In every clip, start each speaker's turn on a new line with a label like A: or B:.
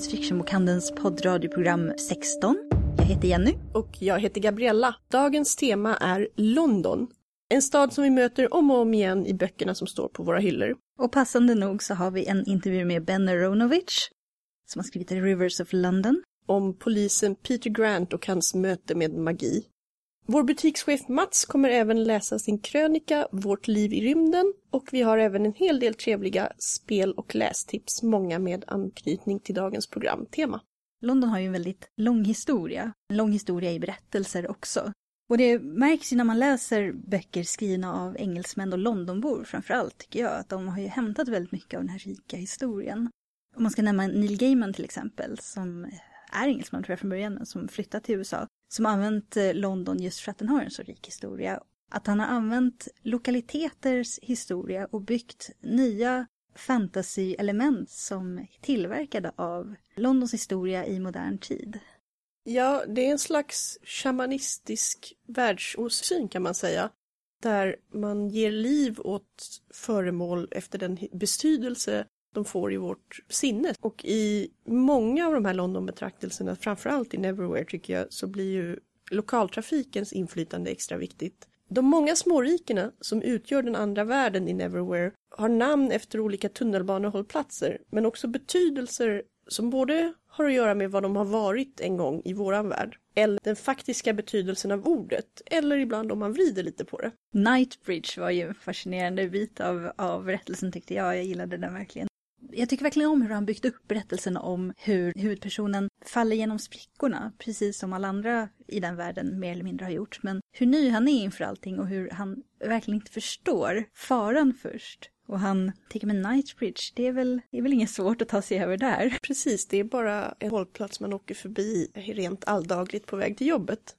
A: Science Fiction-bokhandelns poddradioprogram 16. Jag heter Jenny.
B: Och jag heter Gabriella. Dagens tema är London. En stad som vi möter om och om igen i böckerna som står på våra hyllor.
A: Och passande nog så har vi en intervju med Ben Aronovich som har skrivit The Rivers of London.
B: Om polisen Peter Grant och hans möte med magi. Vår butikschef Mats kommer även läsa sin krönika Vårt liv i rymden och vi har även en hel del trevliga spel och lästips, många med anknytning till dagens programtema.
A: London har ju en väldigt lång historia, en lång historia i berättelser också. Och det märks ju när man läser böcker skrivna av engelsmän och Londonbor framförallt tycker jag, att de har ju hämtat väldigt mycket av den här rika historien. Om man ska nämna Neil Gaiman till exempel, som är engelsman tror jag från början, men som flyttat till USA, som använt eh, London just för att den har en så rik historia. Att han har använt lokaliteters historia och byggt nya fantasy-element som är tillverkade av Londons historia i modern tid.
B: Ja, det är en slags shamanistisk världsåsyn kan man säga. Där man ger liv åt föremål efter den betydelse de får i vårt sinne. Och i många av de här London-betraktelserna, framförallt i Neverwhere tycker jag, så blir ju lokaltrafikens inflytande extra viktigt. De många smårikena som utgör den andra världen i Neverwhere har namn efter olika tunnelbanehållplatser men också betydelser som både har att göra med vad de har varit en gång i våran värld eller den faktiska betydelsen av ordet eller ibland om man vrider lite på det.
A: Nightbridge var ju en fascinerande bit av, av berättelsen tyckte jag, jag gillade den verkligen jag tycker verkligen om hur han byggt upp berättelsen om hur huvudpersonen faller genom sprickorna, precis som alla andra i den världen mer eller mindre har gjort. Men hur ny han är inför allting och hur han verkligen inte förstår faran först. Och han tänker med Knightsbridge, det är väl, det är väl inget svårt att ta sig över där.
B: Precis, det är bara en hållplats man åker förbi rent alldagligt på väg till jobbet.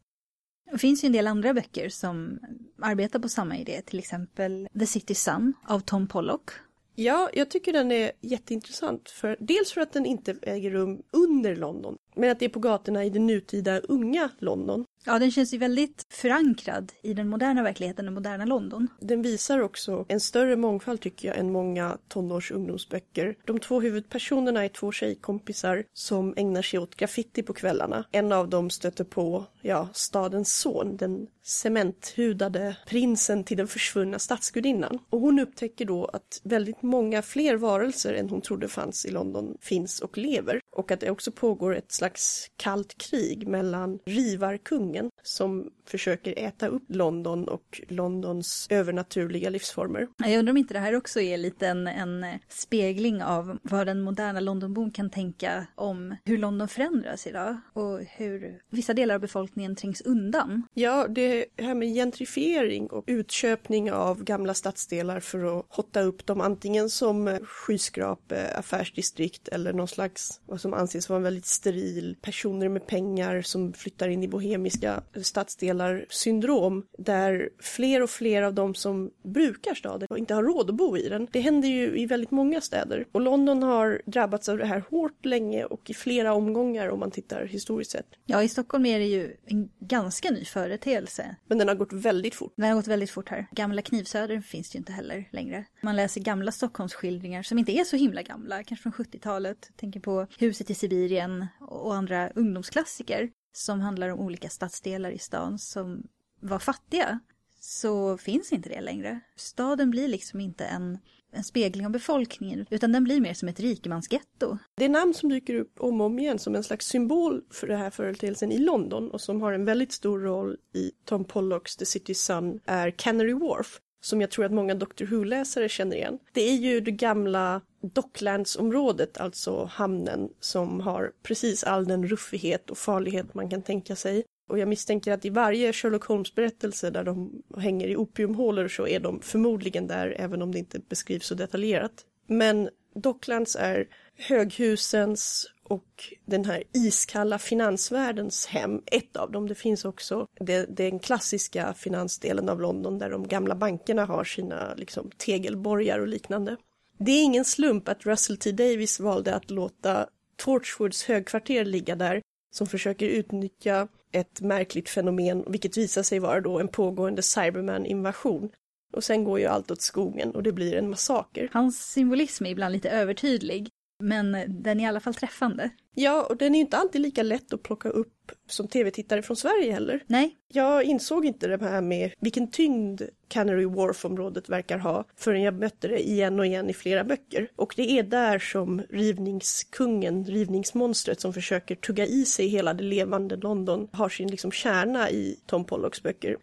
A: Det finns ju en del andra böcker som arbetar på samma idé, till exempel The City Sun av Tom Pollock
B: Ja, jag tycker den är jätteintressant. För, dels för att den inte äger rum under London, men att det är på gatorna i det nutida unga London.
A: Ja, den känns ju väldigt förankrad i den moderna verkligheten, den moderna London.
B: Den visar också en större mångfald tycker jag än många tonårs ungdomsböcker. De två huvudpersonerna är två tjejkompisar som ägnar sig åt graffiti på kvällarna. En av dem stöter på, ja, stadens son, den cementhudade prinsen till den försvunna stadsgudinnan. Och hon upptäcker då att väldigt många fler varelser än hon trodde fanns i London finns och lever. Och att det också pågår ett slags kallt krig mellan rivarkungar rivarkungen som försöker äta upp London och Londons övernaturliga livsformer.
A: Jag undrar om inte det här också är lite en, en spegling av vad den moderna Londonbon kan tänka om hur London förändras idag och hur vissa delar av befolkningen trängs undan.
B: Ja, det här med gentrifiering och utköpning av gamla stadsdelar för att hotta upp dem antingen som skyskrape, affärsdistrikt eller någon slags vad som anses vara en väldigt steril personer med pengar som flyttar in i bohemiska stadsdelar syndrom där fler och fler av de som brukar staden och inte har råd att bo i den. Det händer ju i väldigt många städer och London har drabbats av det här hårt länge och i flera omgångar om man tittar historiskt sett.
A: Ja, i Stockholm är det ju en ganska ny företeelse.
B: Men den har gått väldigt fort.
A: Den har gått väldigt fort här. Gamla Knivsöder finns ju inte heller längre. Man läser gamla Stockholmsskildringar som inte är så himla gamla, kanske från 70-talet. Tänker på Huset i Sibirien och andra ungdomsklassiker som handlar om olika stadsdelar i stan som var fattiga så finns inte det längre. Staden blir liksom inte en, en spegling av befolkningen utan den blir mer som ett rikemansgetto.
B: Det namn som dyker upp om och om igen som en slags symbol för den här företeelsen i London och som har en väldigt stor roll i Tom Pollocks The City Sun är Canary Wharf som jag tror att många Doctor Who-läsare känner igen. Det är ju det gamla Docklandsområdet, alltså hamnen, som har precis all den ruffighet och farlighet man kan tänka sig. Och jag misstänker att i varje Sherlock Holmes-berättelse där de hänger i opiumhålor så är de förmodligen där, även om det inte beskrivs så detaljerat. Men Docklands är höghusens och den här iskalla finansvärldens hem, ett av dem. Det finns också det, den klassiska finansdelen av London där de gamla bankerna har sina liksom, tegelborgar och liknande. Det är ingen slump att Russell T Davis valde att låta Torchwoods högkvarter ligga där som försöker utnyttja ett märkligt fenomen, vilket visar sig vara då en pågående Cyberman-invasion. Och sen går ju allt åt skogen och det blir en massaker.
A: Hans symbolism är ibland lite övertydlig. Men den är i alla fall träffande.
B: Ja, och den är inte alltid lika lätt att plocka upp som tv-tittare från Sverige heller.
A: Nej.
B: Jag insåg inte det här med vilken tyngd Canary Wharf-området verkar ha förrän jag mötte det igen och igen i flera böcker. Och det är där som rivningskungen, rivningsmonstret som försöker tugga i sig hela det levande London har sin liksom kärna i Tom Pollocks böcker.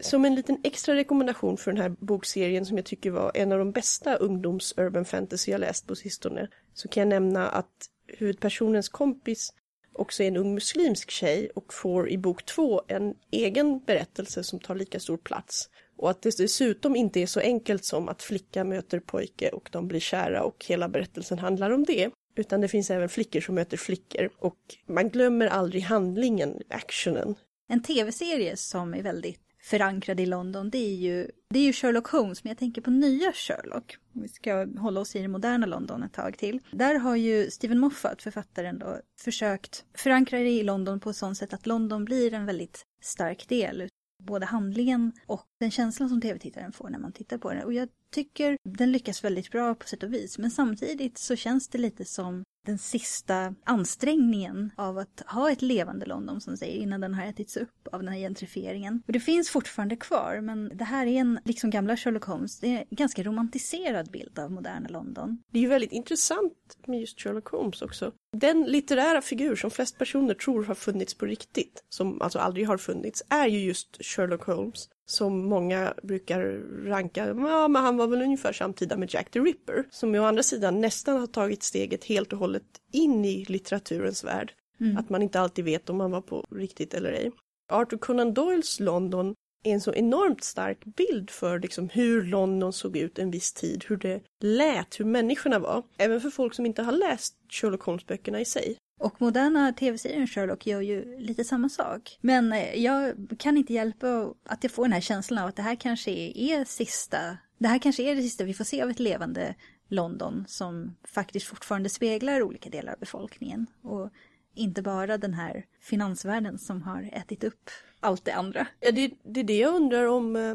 B: Som en liten extra rekommendation för den här bokserien som jag tycker var en av de bästa ungdoms-urban fantasy jag läst på sistone så kan jag nämna att huvudpersonens kompis också är en ung muslimsk tjej och får i bok två en egen berättelse som tar lika stor plats. Och att det dessutom inte är så enkelt som att flicka möter pojke och de blir kära och hela berättelsen handlar om det. Utan det finns även flickor som möter flickor och man glömmer aldrig handlingen, actionen.
A: En tv-serie som är väldigt förankrad i London, det är ju, det är ju Sherlock Holmes, men jag tänker på nya Sherlock. Vi ska hålla oss i det moderna London ett tag till. Där har ju Stephen Moffat, författaren då, försökt förankra det i London på ett sånt sätt att London blir en väldigt stark del både handlingen och den känslan som tv-tittaren får när man tittar på den. Och jag tycker den lyckas väldigt bra på sätt och vis. Men samtidigt så känns det lite som den sista ansträngningen av att ha ett levande London som säger innan den har ätits upp av den här gentrifieringen. Och det finns fortfarande kvar men det här är en, liksom gamla Sherlock Holmes, det är en ganska romantiserad bild av moderna London.
B: Det är ju väldigt intressant med just Sherlock Holmes också. Den litterära figur som flest personer tror har funnits på riktigt, som alltså aldrig har funnits, är ju just Sherlock Holmes som många brukar ranka, ja men han var väl ungefär samtida med Jack the Ripper, som å andra sidan nästan har tagit steget helt och hållet in i litteraturens värld. Mm. Att man inte alltid vet om han var på riktigt eller ej. Arthur Conan Doyles London är en så enormt stark bild för liksom hur London såg ut en viss tid, hur det lät, hur människorna var. Även för folk som inte har läst Sherlock Holmes-böckerna i sig.
A: Och moderna tv-serien Sherlock gör ju lite samma sak. Men eh, jag kan inte hjälpa att jag får den här känslan av att det här kanske är sista, det här kanske är det sista vi får se av ett levande London som faktiskt fortfarande speglar olika delar av befolkningen. Och inte bara den här finansvärlden som har ätit upp allt det andra.
B: Ja, det, det är det jag undrar om, eh,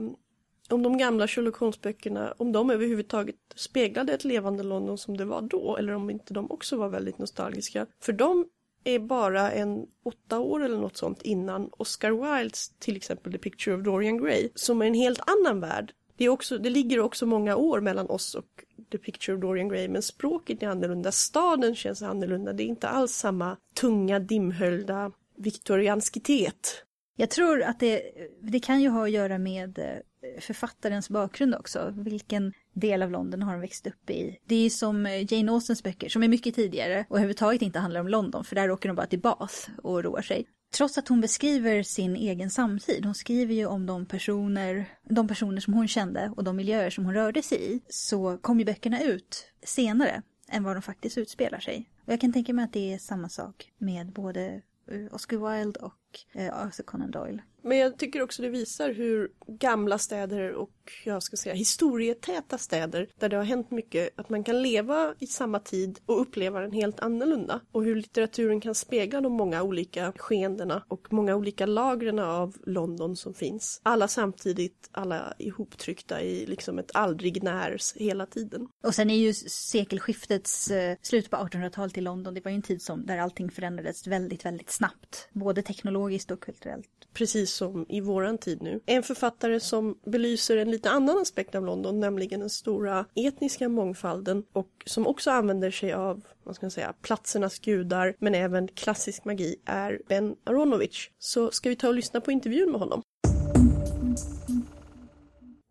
B: om de gamla Sherlock Holmes-böckerna, om de överhuvudtaget speglade ett levande London som det var då, eller om inte de också var väldigt nostalgiska. För de är bara en åtta år eller något sånt innan Oscar Wildes till exempel The Picture of Dorian Gray, som är en helt annan värld. Det, är också, det ligger också många år mellan oss och The Picture of Dorian Gray, men språket är annorlunda, staden känns annorlunda, det är inte alls samma tunga, dimhöljda viktorianskitet.
A: Jag tror att det, det kan ju ha att göra med eh, författarens bakgrund också. Vilken del av London har hon växt upp i? Det är ju som eh, Jane Austens böcker som är mycket tidigare och överhuvudtaget inte handlar om London för där åker de bara till Bath och roar sig. Trots att hon beskriver sin egen samtid, hon skriver ju om de personer, de personer som hon kände och de miljöer som hon rörde sig i, så kom ju böckerna ut senare än vad de faktiskt utspelar sig. Och jag kan tänka mig att det är samma sak med både eh, Oscar Wilde och eh, Arthur Conan Doyle.
B: Men jag tycker också det visar hur gamla städer och jag ska säga historietäta städer där det har hänt mycket, att man kan leva i samma tid och uppleva den helt annorlunda. Och hur litteraturen kan spegla de många olika skeendena och många olika lagren av London som finns. Alla samtidigt, alla ihoptryckta i liksom ett aldrig när hela tiden.
A: Och sen är ju sekelskiftets eh, slut på 1800-talet i London, det var ju en tid som, där allting förändrades väldigt, väldigt snabbt. Både teknologiskt och kulturellt.
B: Precis som i våran tid nu. En författare som belyser en lite annan aspekt av London, nämligen den stora etniska mångfalden och som också använder sig av vad ska man säga, platsernas gudar men även klassisk magi är Ben Aronovich. Så ska vi ta och lyssna på intervjun med honom.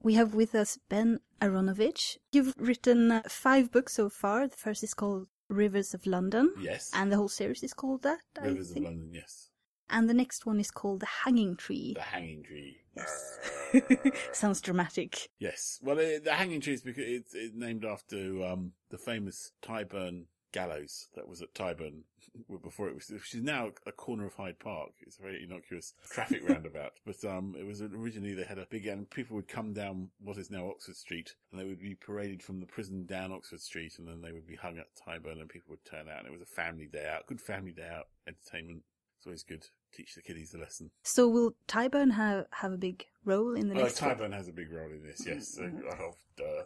A: We have with us Ben Aronovich. You've written five books so far. The first is called Rivers of London.
C: Yes.
A: And the whole series is called that.
C: Rivers of London, yes.
A: And the next one is called The Hanging Tree.
C: The Hanging Tree.
A: Yes. Sounds dramatic.
C: Yes. Well, it, the Hanging Tree is because it's, it's named after um, the famous Tyburn gallows that was at Tyburn before it was, which is now a corner of Hyde Park. It's a very innocuous traffic roundabout, but um, it was originally they had a big and people would come down what is now Oxford Street, and they would be paraded from the prison down Oxford Street, and then they would be hung at Tyburn, and people would turn out, and it was a family day out, good family day out entertainment It's always good. Teach the kiddies a lesson.
A: So will Tyburn have, have a big role in the next book?
C: Tyburn has a big role in this, yes.
A: Mm-hmm.
C: Oh,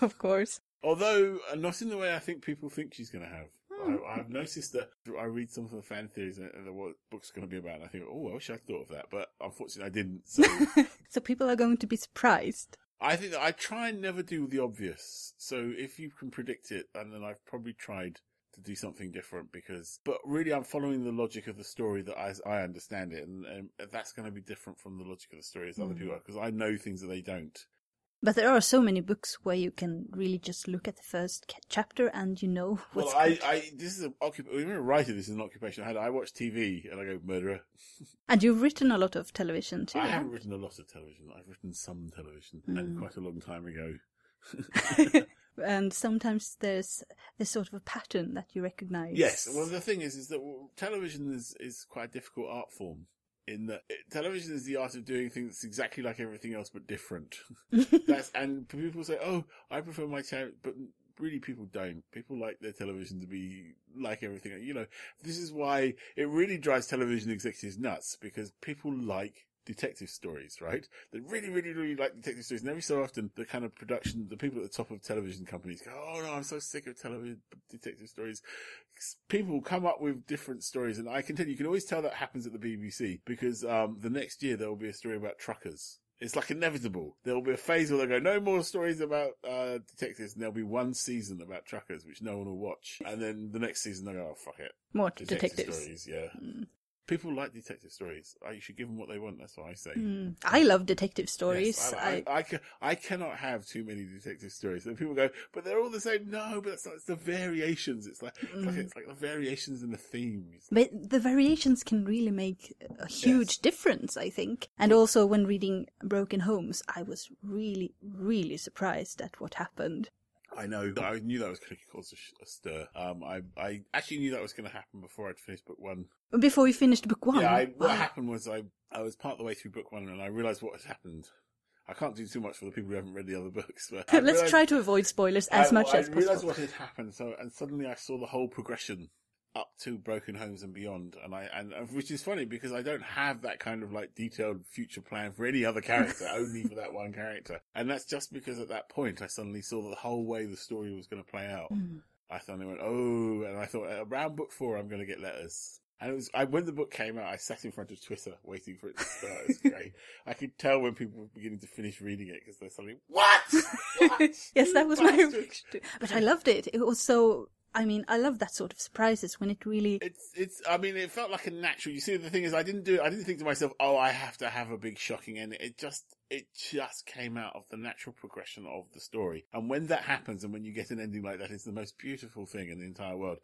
A: of course.
C: Although, uh, not in the way I think people think she's going to have.
A: Hmm.
C: I, I've noticed that I read some of the fan theories and, and what the book's going to be about, and I think, oh, I wish I'd thought of that, but unfortunately I didn't. So
A: So people are going to be surprised.
C: I think that I try and never do the obvious. So if you can predict it, and then I've probably tried to do something different because, but really I'm following the logic of the story that I, I understand it, and, and that's going to be different from the logic of the story as other
A: Mm.
C: people are, because I know things that they don't.
A: But there are so many books where you can really just look at the first chapter and you know what's
C: Well, I. I, this is an occupation. Even a writer, this is an occupation. I had, I watch TV and I go murderer.
A: And you've written a lot of television too.
C: I haven't written a lot of television. I've written some television, and
A: Mm.
C: quite a long time ago.
A: and sometimes there's there's sort of a pattern that you recognize.
C: Yes. Well, the thing is, is that television is, is quite a difficult art form. In that it, television is the art of doing things that's exactly like everything else, but different. That's and people say, "Oh, I prefer my channel," but really, people don't. People like their television to be like everything. You know, this is why it really drives television executives nuts because people like detective stories, right? They really, really, really like detective stories. And every so often, the kind of production, the people at the top of television companies go, "Oh no, I'm so sick of television detective stories." People come up with different stories, and I can tell you, you can always tell that happens at the BBC because um, the next year there will be a story about truckers. It's like inevitable. There will be a phase where they go, no more stories about uh, detectives, and there'll be one season about truckers, which no one will watch. And then the next season they go, oh fuck it,
A: More
C: detective
A: detectives.
C: stories, yeah.
A: Mm.
C: People like detective stories. Uh, You should give them what they want. That's what I say.
A: Mm. I love detective stories.
C: Yes, I, I, I, I cannot have too many detective stories. And people go, but they're all the same. No, but that's not, it's the variations. It's like, it's like,
A: Mm.
C: it's like the variations in the themes.
A: But the variations can really make a huge
C: Yes.
A: difference, I think. And also, when reading Broken Homes, I was really, really surprised at what happened.
C: I know. I knew that was going to cause a, sh- a stir. Um, I, I actually knew that was going to happen before I'd finished book one.
A: Before we finished book one.
C: Yeah, I, what
A: Wow.
C: happened was I, I was part of the way through book one and I realised what had happened. I can't do too much for the people who haven't read the other books, but I
A: Let's
C: realised-
A: try to avoid spoilers as
C: I,
A: much
C: I
A: as
C: realised
A: possible.
C: what had happened. So, and suddenly I saw the whole progression up to Broken Homes and beyond, and I and and- which is funny because I don't have that kind of like detailed future plan for any other character, only for that one character, and that's just because at that point I suddenly saw the whole way the story was going to play out.
A: Mm.
C: I suddenly went, oh, and I thought around book four I'm going to get letters. And it was, I, when the book came out, I sat in front of Twitter waiting for it to start. It was great. I could tell when people were beginning to finish reading it because they're suddenly, what? What?
A: yes, that was my
C: bastard."
A: reaction. But I loved it. It was so. I mean, I love that sort of surprises when it really.
C: It's, it's, I mean, it felt like a natural, you see, the thing is, I didn't do, I didn't think to myself, oh, I have to have a big shocking ending. It just, it just came out of the natural progression of the story. And when that happens and when you get an ending like that, it's the most beautiful thing in the entire world.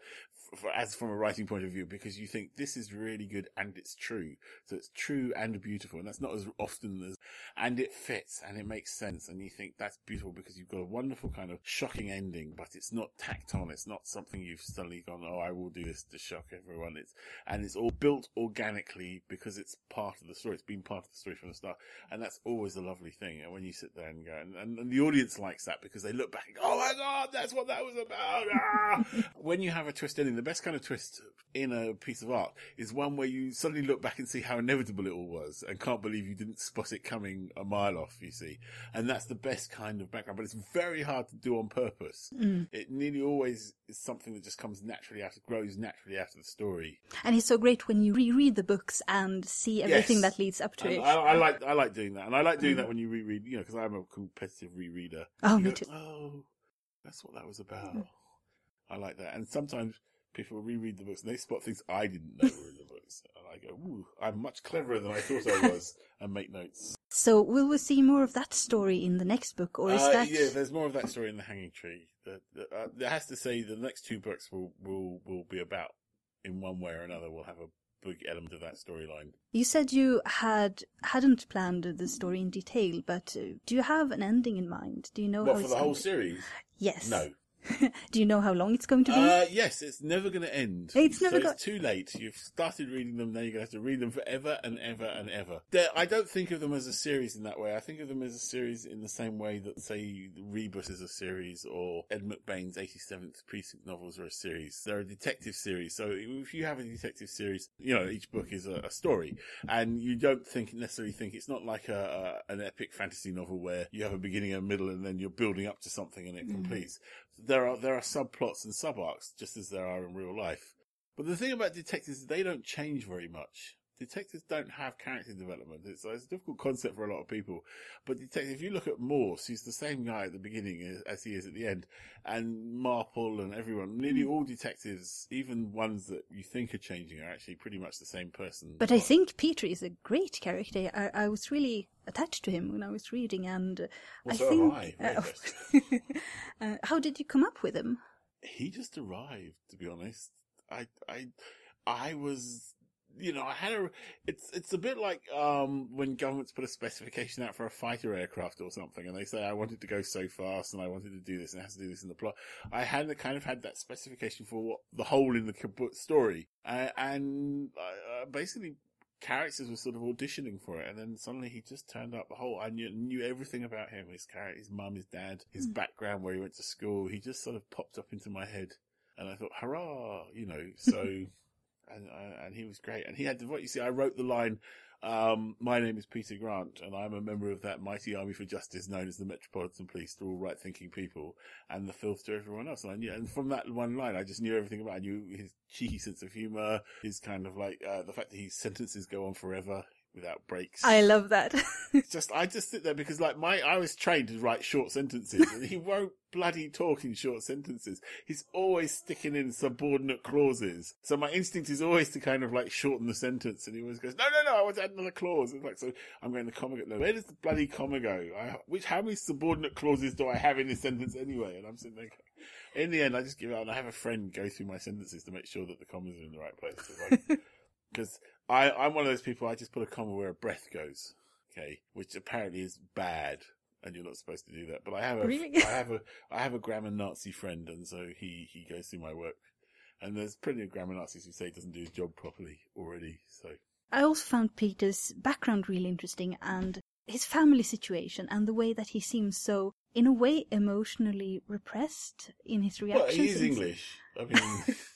C: For, as from a writing point of view, because you think this is really good and it's true. So it's true and beautiful. And that's not as often as, and it fits and it makes sense. And you think that's beautiful because you've got a wonderful kind of shocking ending, but it's not tacked on. It's not something you've suddenly gone, oh, I will do this to shock everyone. It's, and it's all built organically because it's part of the story. It's been part of the story from the start. And that's always a lovely thing. And when you sit there and go, and, and, and the audience likes that because they look back and go, oh my God, that's what that was about. Ah! when you have a twist ending, the best kind of twist in a piece of art is one where you suddenly look back and see how inevitable it all was and can't believe you didn't spot it coming a mile off, you see. And that's the best kind of background, but it's very hard to do on purpose.
A: Mm.
C: It nearly always is something that just comes naturally out, grows naturally out of the story.
A: And it's so great when you reread the books and see everything
C: Yes.
A: that leads up to
C: And
A: it.
C: I, I like I like doing that, and I like doing that when you reread, you know, because I'm a competitive rereader.
A: Oh,
C: You
A: me
C: go,
A: too.
C: Oh, that's what that was about. I like that, and sometimes people reread the books and they spot things I didn't know were in the books, and I go, "Ooh, I'm much cleverer than I thought I was," and make notes.
A: So, will we see more of that story in the next book, or is
C: Uh,
A: that?
C: Yeah, there's more of that story in the Hanging Tree. The, the, uh, has to say the next two books will will will be about, in one way or another, will have a big element of that storyline.
A: You said you had hadn't planned the story in detail, but uh, do you have an ending in mind? Do you know
C: What
A: how
C: for
A: it's
C: the whole
A: ended?
C: series?
A: Yes.
C: No.
A: Do you know how long it's going to be?
C: Uh, yes, it's never going to end.
A: It's never
C: so
A: go-
C: It's too late. You've started reading them, now you're going to have to read them forever and ever and ever. They're, I don't think of them as a series in that way. I think of them as a series in the same way that, say, Rebus is a series or Ed McBain's 87th Precinct novels are a series. They're a detective series. So if you have a detective series, you know, each book is a, a story and you don't think necessarily think it's not like a, a an epic fantasy novel where you have a beginning, a middle, and then you're building up to something and it completes. There are there are subplots and sub arcs just as there are in real life. But the thing about detectives is they don't change very much. Detectives don't have character development. It's, it's a difficult concept for a lot of people. But detective, if you look at Morse, he's the same guy at the beginning as, as he is at the end. And Marple and everyone, nearly all detectives, even ones that you think are changing, are actually pretty much the same person.
A: But I think Peter is a great character. I, I was really attached to him when I was reading, and uh,
C: Well,
A: I
C: so
A: think.
C: I,
A: uh, uh, how did you come up with him?
C: he just arrived to be honest i i i was you know i had a it's it's a bit like um when governments put a specification out for a fighter aircraft or something and they say i wanted to go so fast and i wanted to do this and it has to do this in the plot i had kind of had that specification for what the hole in the story uh, and uh, basically characters were sort of auditioning for it, and then suddenly he just turned up. The whole I knew, knew everything about him, his character, his mum, his dad, his background, where he went to school. He just sort of popped up into my head, and I thought, hurrah, you know. So, and and he was great, and he had the what you see. I wrote the line. Um, my name is Peter Grant, and I'm a member of that mighty army for justice known as the Metropolitan Police. They're all right-thinking people, and the filth to everyone else. And I knew, and from that one line, I just knew everything about. I knew his cheeky sense of humour, his kind of like uh, the fact that his sentences go on forever without breaks.
A: I love that.
C: Just I just sit there because like my I was trained to write short sentences, and he won't bloody talk in short sentences. He's always sticking in subordinate clauses. So my instinct is always to kind of like shorten the sentence, and he always goes, "No, no, no, I want to add another clause." It's like so I'm going to comma go. No, where does the bloody comma go? I, which how many subordinate clauses do I have in this sentence anyway? And I'm sitting there. In the end, I just give up, and I have a friend go through my sentences to make sure that the commas are in the right place. Because I, I'm one of those people. I just put a comma where a breath goes. Okay, which apparently is bad, and you're not supposed to do that. But I have a,
A: Really?
C: I have a, I have a grammar Nazi friend, and so he he goes through my work. And there's plenty of grammar Nazis who say he doesn't do his job properly already. So
A: I also found Peter's background really interesting and his family situation and the way that he seems so, in a way, emotionally repressed in his
C: well,
A: reactions.
C: he is
A: and-
C: English. I mean.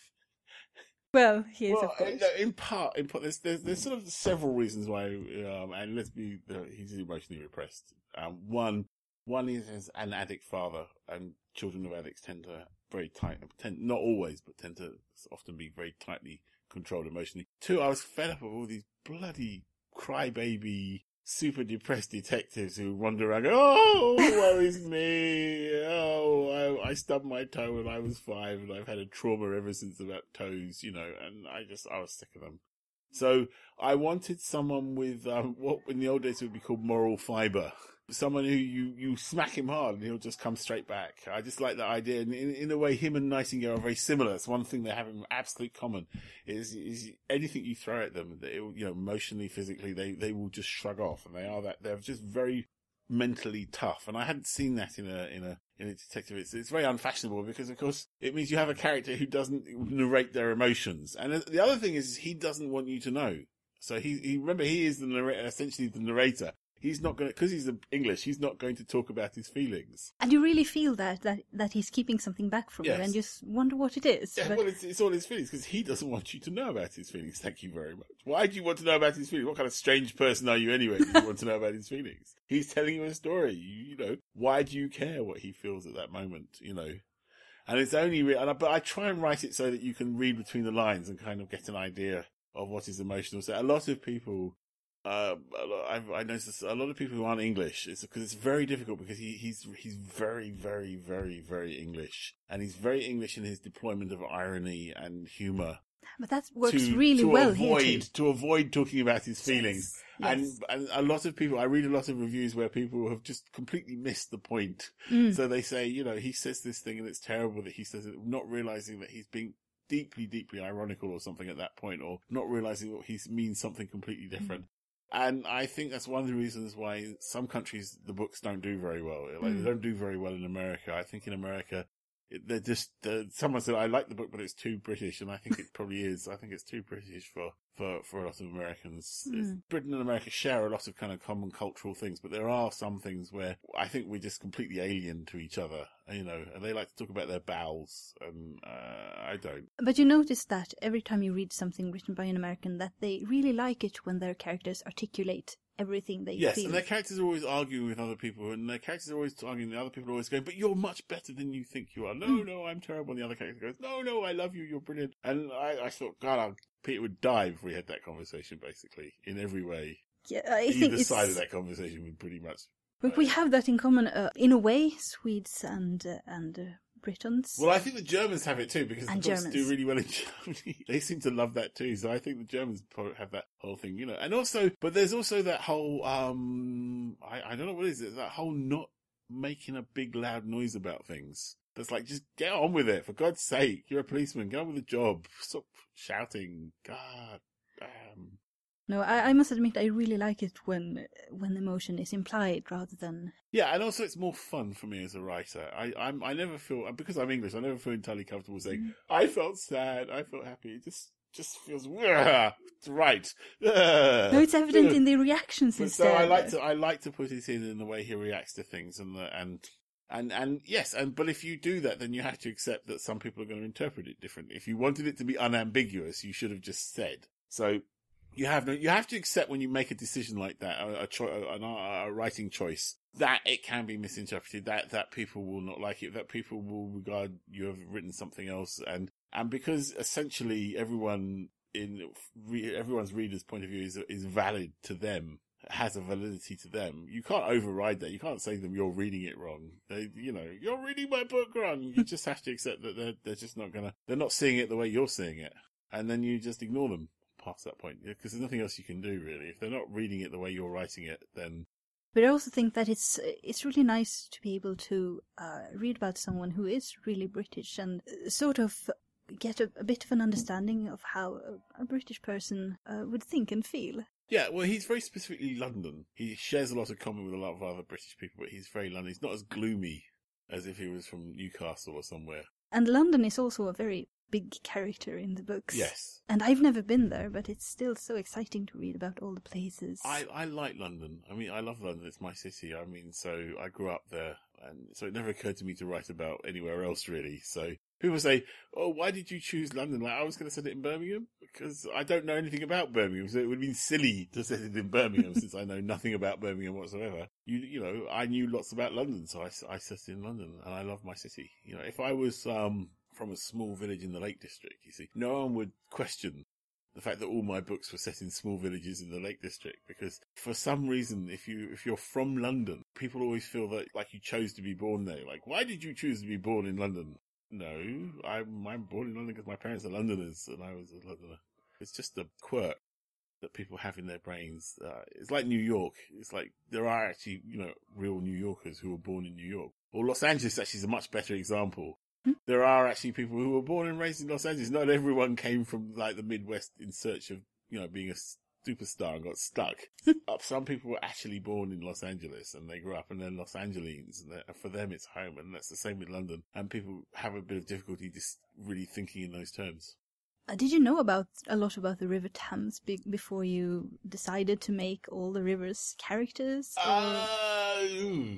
A: Well, he is,
C: Well,
A: of course.
C: uh, in part, in part, there's, there's there's sort of several reasons why, um, and let's be, uh, he's emotionally repressed. Um, one, one is as an addict father, and children of addicts tend to very tight, tend not always, but tend to often be very tightly controlled emotionally. Two, I was fed up of all these bloody crybaby, super depressed detectives who wander around, oh, woe is me, oh, I, I stubbed my toe when I was five, and I've had a trauma ever since about toes, you know, and I just, I was sick of them. So I wanted someone with um, what in the old days would be called moral fiber. Someone who you, you smack him hard and he'll just come straight back. I just like that idea. And in, in a way, him and Nightingale are very similar. It's one thing they have in absolute common is, is anything you throw at them, they, you know, emotionally, physically, they, they will just shrug off and they are that, they're just very mentally tough. And I hadn't seen that in a, in a, in a detective. It's, it's very unfashionable because of course it means you have a character who doesn't narrate their emotions. And the other thing is he doesn't want you to know. So he, he remember he is the narrator, essentially the narrator. He's not going to, because he's English, he's not going to talk about his feelings.
A: And you really feel that, that, that he's keeping something back from
C: Yes.
A: you and just wonder what it is.
C: Yeah,
A: But-
C: well, it's, it's all his feelings because he doesn't want you to know about his feelings. Thank you very much. Why do you want to know about his feelings? What kind of strange person are you anyway? You want to know about his feelings? He's telling you a story. You, you know, why do you care what he feels at that moment? You know, and it's only, re- and I, but I try and write it so that you can read between the lines and kind of get an idea of what is emotional. So a lot of people. Uh, I've, I noticed a lot of people who aren't English. It's because it's very difficult because he, he's he's very very very very English, and he's very English in his deployment of irony and humour
A: But that works
C: to,
A: really
C: to
A: well
C: avoid
A: here too.
C: to avoid talking about his feelings.
A: Yes.
C: And, and a lot of people, I read a lot of reviews where people have just completely missed the point.
A: Mm.
C: So they say, you know, he says this thing and it's terrible that he says it, not realizing that he's being deeply, deeply ironical or something at that point, or not realizing that he means something completely different. And I think that's one of the reasons why some countries the books don't do very well. Like
A: Mm.
C: they don't do very well in America. I think in America it- they're just, uh, someone said, I like the book, but it's too British. And I think it probably is. I think it's too British for, for, for a lot of Americans.
A: Mm.
C: Britain and America share a lot of kind of common cultural things, but there are some things where I think we're just completely alien to each other, you know, and they like to talk about their bowels and, uh, I don't.
A: But you notice that every time you read something written by an American, that they really like it when their characters articulate everything they
C: Yes,
A: feel.
C: and their characters are always arguing with other people, and their characters are always arguing. The other people are always going, "But you're much better than you think you are." No,
A: Mm.
C: no, I'm terrible. And the other character goes, "No, no, I love you. You're brilliant." And I, I thought, God, I, Peter would die if we had that conversation. Basically, in every way,
A: yeah, I think
C: either
A: it's,
C: side of that conversation would pretty much.
A: But we have that in common, uh, in a way, Swedes and uh, and uh, Britons.
C: Well, I think the Germans have it too because
A: And
C: the
A: Germans.
C: do really well in Germany. they seem to love that too. So I think the Germans probably have that whole thing, you know. And also, but there's also that whole um, I, I don't know what it is. It's that whole not making a big loud noise about things. That's like just get on with it for God's sake. You're a policeman. Get on with the job. Stop shouting. God. Um,
A: No, I, I must admit, I really like it when when emotion is implied rather than.
C: Yeah, and also it's more fun for me as a writer. I I'm, I never feel because I'm English. I never feel entirely comfortable saying mm-hmm. I felt sad, I felt happy. It just just feels "Ugh, right.
A: No, it's evident in the reactions
C: But
A: instead.
C: so I like to I like to put it in in the way he reacts to things and the, and and and yes, and but if you do that, then you have to accept that some people are going to interpret it differently. If you wanted it to be unambiguous, you should have just said. So you have no, you have to accept when you make a decision like that, a, a, cho- an, a writing choice, that it can be misinterpreted, that that people will not like it, that people will regard you have written something else, and and because essentially everyone in re, everyone's reader's point of view is is valid to them has a validity to them. You can't override that. You can't say to them you're reading it wrong. They, you know, you're reading my book wrong. You hmm. just have to accept that they're they're just not gonna they're not seeing it the way you're seeing it, and then you just ignore them past that point because there's nothing else you can do really. If they're not reading it the way you're writing it, then
A: But I also think that it's it's really nice to be able to uh, read about someone who is really British and uh, sort of get a, a bit of an understanding of how a, a British person uh, would think and feel.
C: Yeah, well, he's very specifically London. He shares a lot of common with a lot of other British people, but he's very London. He's not as gloomy as if he was from Newcastle or somewhere.
A: And London is also a very big character in the books.
C: Yes.
A: And I've never been there, but it's still so exciting to read about all the places.
C: I, I like London. I mean, I love London. It's my city. I mean, so I grew up there. And so it never occurred to me to write about anywhere else, really. So people say, oh, why did you choose London? Like, I was going to set it in Birmingham because I don't know anything about Birmingham. So it would have been silly to set it in Birmingham since I know nothing about Birmingham whatsoever. You, you know, I knew lots about London. So I, I set it in London and I love my city. You know, if I was, um, from a small village in the Lake District, you see, no one would question the fact that all my books were set in small villages in the Lake District because for some reason if you if you're from London people always feel that like you chose to be born there. Like why did you choose to be born in London? No I'm I'm born in London because my parents are Londoners and I was a Londoner. It's just a quirk that people have in their brains uh, it's like New York. It's like there are actually you know real New Yorkers who were born in New York. Or Los Angeles actually is a much better example there are actually people who were born and raised in Los Angeles. Not everyone came from like the Midwest in search of, you know, being a superstar and got stuck. Uh, Some people were actually born in Los Angeles and they grew up and they're Los Angeles and for them it's home and that's the same with London. And people have a bit of difficulty just really thinking in those terms.
A: Uh, did you know about a lot about the River Thames be- before you decided to make all the rivers characters?
C: Uh,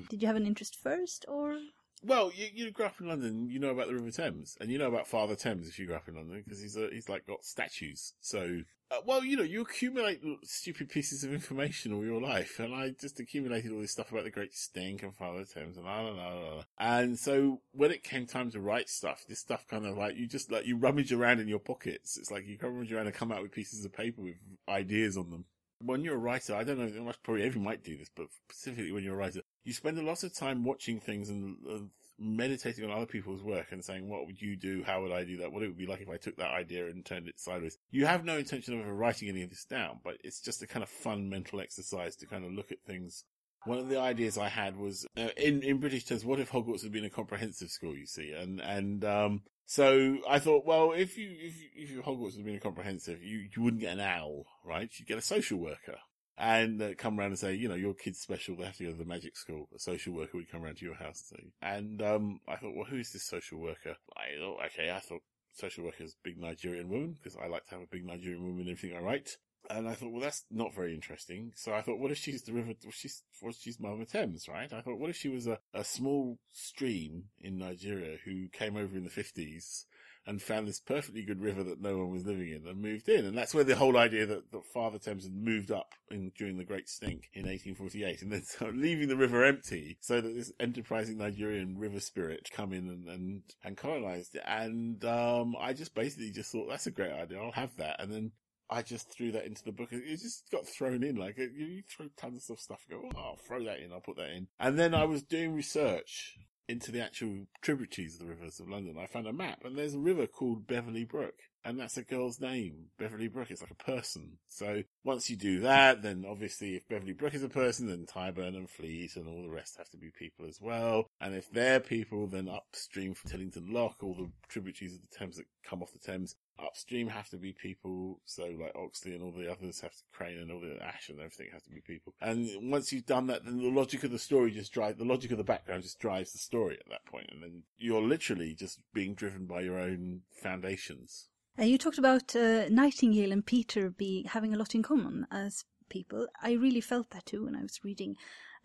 A: did you have an interest first, or
C: Well, you, you grew up in London, you know about the River Thames, and you know about Father Thames if you grew up in London, because he's a, he's like got statues. So, uh, well, you know, you accumulate stupid pieces of information all your life, and I just accumulated all this stuff about the Great Stink and Father Thames and la la la la. And so when it came time to write stuff, this stuff kind of like you just like you rummage around in your pockets. It's like you rummage around and come out with pieces of paper with ideas on them when you're a writer, I don't know, probably everyone might do this, but specifically when you're a writer, you spend a lot of time watching things and uh, meditating on other people's work and saying, what would you do? How would I do that? What it would be like if I took that idea and turned it sideways. You have no intention of ever writing any of this down, but it's just a kind of fun mental exercise to kind of look at things. One of the ideas I had was uh, in in British terms, what if Hogwarts had been a comprehensive school? You see, and and um, so I thought, well, if you if you, if Hogwarts had been a comprehensive, you you wouldn't get an owl, right? You'd get a social worker. And uh, come around and say, you know, your kid's special. They have to go to the magic school. A social worker would come around to your house and say, and um, I thought, well, who's this social worker? I thought, okay, I thought social worker's big Nigerian woman because I like to have a big Nigerian woman in everything I write. And I thought, well, that's not very interesting. So I thought, what if she's the river? Well, she's, well, she's Thames, right? I thought, what if she was a, a small stream in Nigeria who came over in the fifties and found this perfectly good river that no one was living in and moved in. And that's where the whole idea that, that Father Thames had moved up in, during the Great Stink in 1848 and then leaving the river empty so that this enterprising Nigerian river spirit come in and, and, and colonized it. And, um, I just basically just thought that's a great idea. I'll have that. And then I just threw that into the book. It just got thrown in. Like you throw tons of stuff. Go, oh, I'll throw that in. I'll put that in. And then I was doing research into the actual tributaries of the rivers of London. I found a map, and there's a river called Beverley Brook, and that's a girl's name. Beverley Brook is like a person. So once you do that, then obviously if Beverley Brook is a person, then Tyburn and Fleet and all the rest have to be people as well. And if they're people, then upstream from Teddington Lock, all the tributaries of the Thames that come off the Thames upstream have to be people. So like Oxley and all the others have to Crane and all the Ash and everything has to be people. And once you've done that, then the logic of the story just drives, the logic of the background just drives the story at that point. And then you're literally just being driven by your own foundations.
A: Uh, you talked about uh, Nightingale and Peter be having a lot in common as people. I really felt that too when I was reading.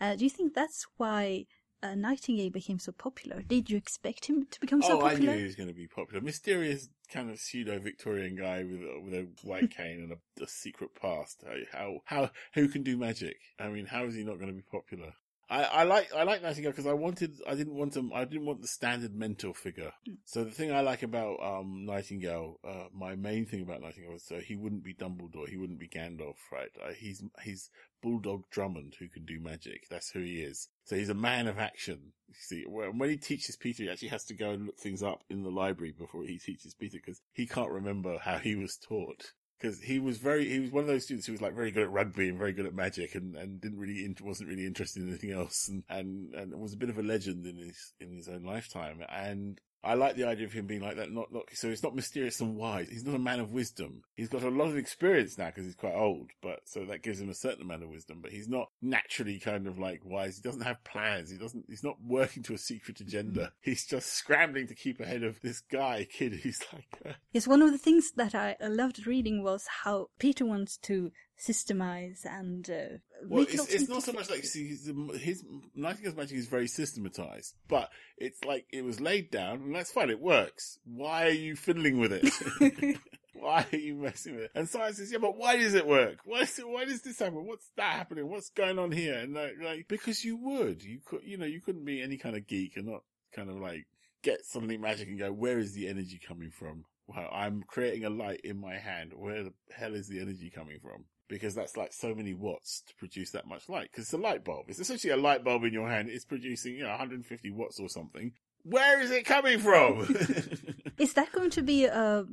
A: Uh, do you think that's why uh, Nightingale became so popular? Did you expect him to become so
C: oh,
A: popular?
C: I knew he was going to be popular. Mysterious kind of pseudo Victorian guy with a, with a white cane and a, a secret past. How how who can do magic? I mean, how is he not going to be popular? I, I like I like Nightingale because I wanted I didn't want him I didn't want the standard mentor figure.
A: Mm.
C: So the thing I like about um, Nightingale, uh, my main thing about Nightingale is so he wouldn't be Dumbledore, he wouldn't be Gandalf, right? Uh, he's he's Bulldog Drummond who can do magic. That's who he is. So he's a man of action. You see, when he teaches Peter, he actually has to go and look things up in the library before he teaches Peter because he can't remember how he was taught because he was very he was one of those students who was like very good at rugby and very good at magic and, and didn't really wasn't really interested in anything else and, and and was a bit of a legend in his in his own lifetime. And I like the idea of him being like that. Not, not, so he's not mysterious and wise. He's not a man of wisdom. He's got a lot of experience now because he's quite old, but so that gives him a certain amount of wisdom, but he's not naturally kind of like wise. He doesn't have plans. He doesn't, he's not working to a secret agenda. He's just scrambling to keep ahead of this guy, kid who's like, uh...
A: Yes, one of the things that I loved reading was how Peter wants to systemize and uh,
C: well, it's, it's not so much like see his, his Nightingale's magic is very systematized, but it's like it was laid down, and that's fine. It works. Why are you fiddling with it? why are you messing with it? And science says, yeah, but why does it work? Why is it, why does this happen? What's that happening? What's going on here? And like, like because you would, you could, you know, you couldn't be any kind of geek and not kind of like get something magic and go, where is the energy coming from? Well, I'm creating a light in my hand. Where the hell is the energy coming from? Because that's like so many watts to produce that much light. Because it's a light bulb. It's essentially a light bulb in your hand. It's producing, you know, 150 watts or something. Where is it coming from?
A: is that going to be a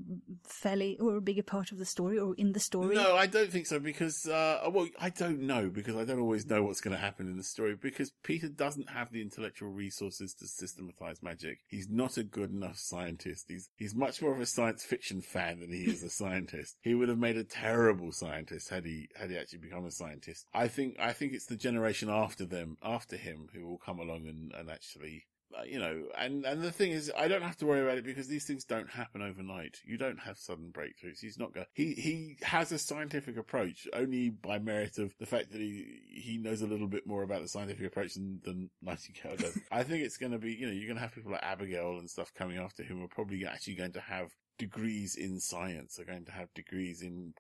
A: fairly or a bigger part of the story or in the story?
C: No, I don't think so because, uh, well, I don't know because I don't always know what's going to happen in the story because Peter doesn't have the intellectual resources to systematize magic. He's not a good enough scientist. He's, he's much more of a science fiction fan than he is a scientist. He would have made a terrible scientist had he, had he actually become a scientist. I think, I think it's the generation after them, after him who will come along and, and actually Uh, you know, and, and the thing is, I don't have to worry about it because these things don't happen overnight. You don't have sudden breakthroughs. He's not going, he, he has a scientific approach only by merit of the fact that he, he knows a little bit more about the scientific approach than, than Nightingale does. I think it's going to be, you know, you're going to have people like Abigail and stuff coming after him who are probably actually going to have degrees in science, are going to have degrees in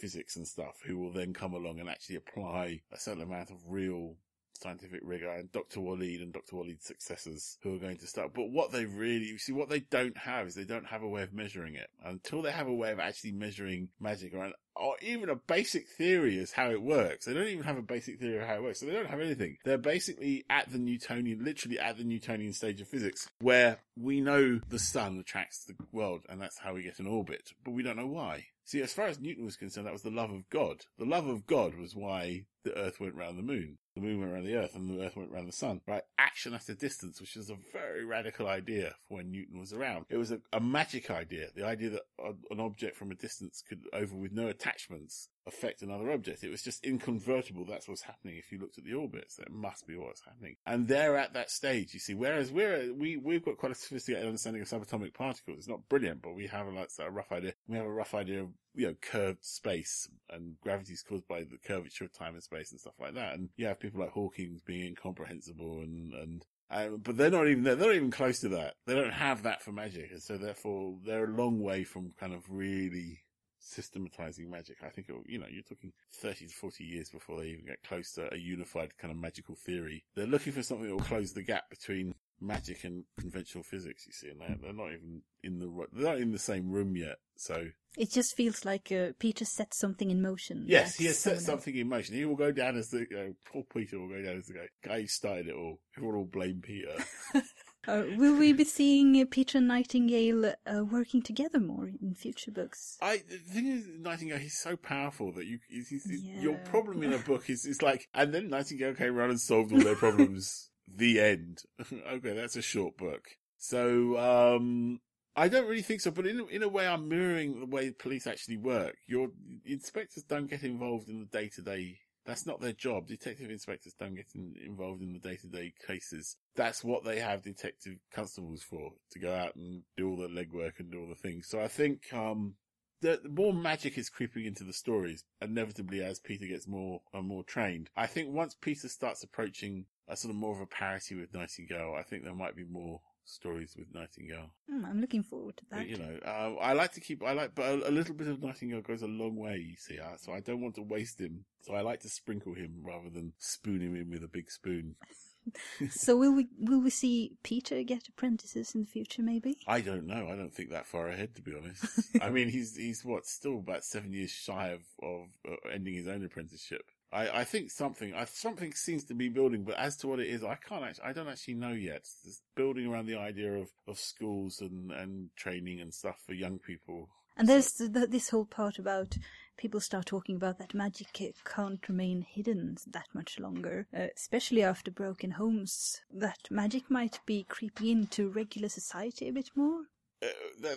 C: physics and stuff, who will then come along and actually apply a certain amount of real scientific rigor and Dr. Waleed and Dr. Waleed's successors who are going to start. But what they really, you see, what they don't have is they don't have a way of measuring it. Until they have a way of actually measuring magic or, an, or even a basic theory as how it works. They don't even have a basic theory of how it works. So they don't have anything. They're basically at the Newtonian, literally at the Newtonian stage of physics where we know the sun attracts the world and that's how we get an orbit, but we don't know why. See, as far as Newton was concerned, that was the love of God. The love of God was why the Earth went round the moon. The moon went around the Earth and the Earth went around the sun, right? Action at a distance, which was a very radical idea for when Newton was around. It was a, a magic idea. The idea that an object from a distance could, over with no attachments, affect another object. It was just inconvertible. That's what's happening if you looked at the orbits. That must be what's happening. And they're at that stage, you see, whereas we're, we, we've got quite a sophisticated understanding of subatomic particles. It's not brilliant, but we have a, like, a rough idea. We have a rough idea of, you know, curved space and gravity is caused by the curvature of time and space and stuff like that. And you have people like Hawking being incomprehensible and, and um, but they're not even they're not even close to that. They don't have that for magic, and so therefore they're a long way from kind of really systematizing magic. I think, you know, you're talking 30 to 40 years before they even get close to a unified kind of magical theory. They're looking for something that will close the gap between magic and conventional physics, you see, and they're, they're not even in the, they're not in the same room yet. So
A: it just feels like uh, Peter set something in motion.
C: Yes, he has set something in motion. He will go down as the, uh, poor Peter will go down as the guy, guy who started it all. Everyone will blame Peter.
A: Uh, will we be seeing uh, Peter and Nightingale uh, working together more in future books?
C: I the thing is, Nightingale he's so powerful that you he's, he's, yeah. your problem in a book is is like, and then Nightingale came around and solved all their problems. the end. okay, that's a short book. So um, I don't really think so, but in in a way, I'm mirroring the way police actually work. Your inspectors don't get involved in the day to day that's not their job. Detective inspectors don't get in, involved in the day to day cases. That's what they have detective constables for, to go out and do all the legwork and do all the things. So I think, um, the, more magic is creeping into the stories, inevitably as Peter gets more and more trained. I think once Peter starts approaching a sort of more of a parity with Nightingale, I think there might be more stories with Nightingale.
A: Mm, I'm looking forward to that.
C: But, you know, uh, I like to keep, I like, but a, a, little bit of Nightingale goes a long way, you see, uh, so I don't want to waste him. So I like to sprinkle him rather than spoon him in with a big spoon.
A: so will we will we see Peter get apprentices in the future? Maybe
C: I don't know. I don't think that far ahead, to be honest. I mean, he's he's what still about seven years shy of of uh, ending his own apprenticeship. I, I think something, I, something seems to be building, but as to what it is, I can't actually, I don't actually know yet. It's building around the idea of, of schools and, and training and stuff for young people.
A: And there's the, this whole part about people start talking about that magic can't remain hidden that much longer, uh, especially after broken homes. That magic might be creeping into regular society a bit more.
C: Uh,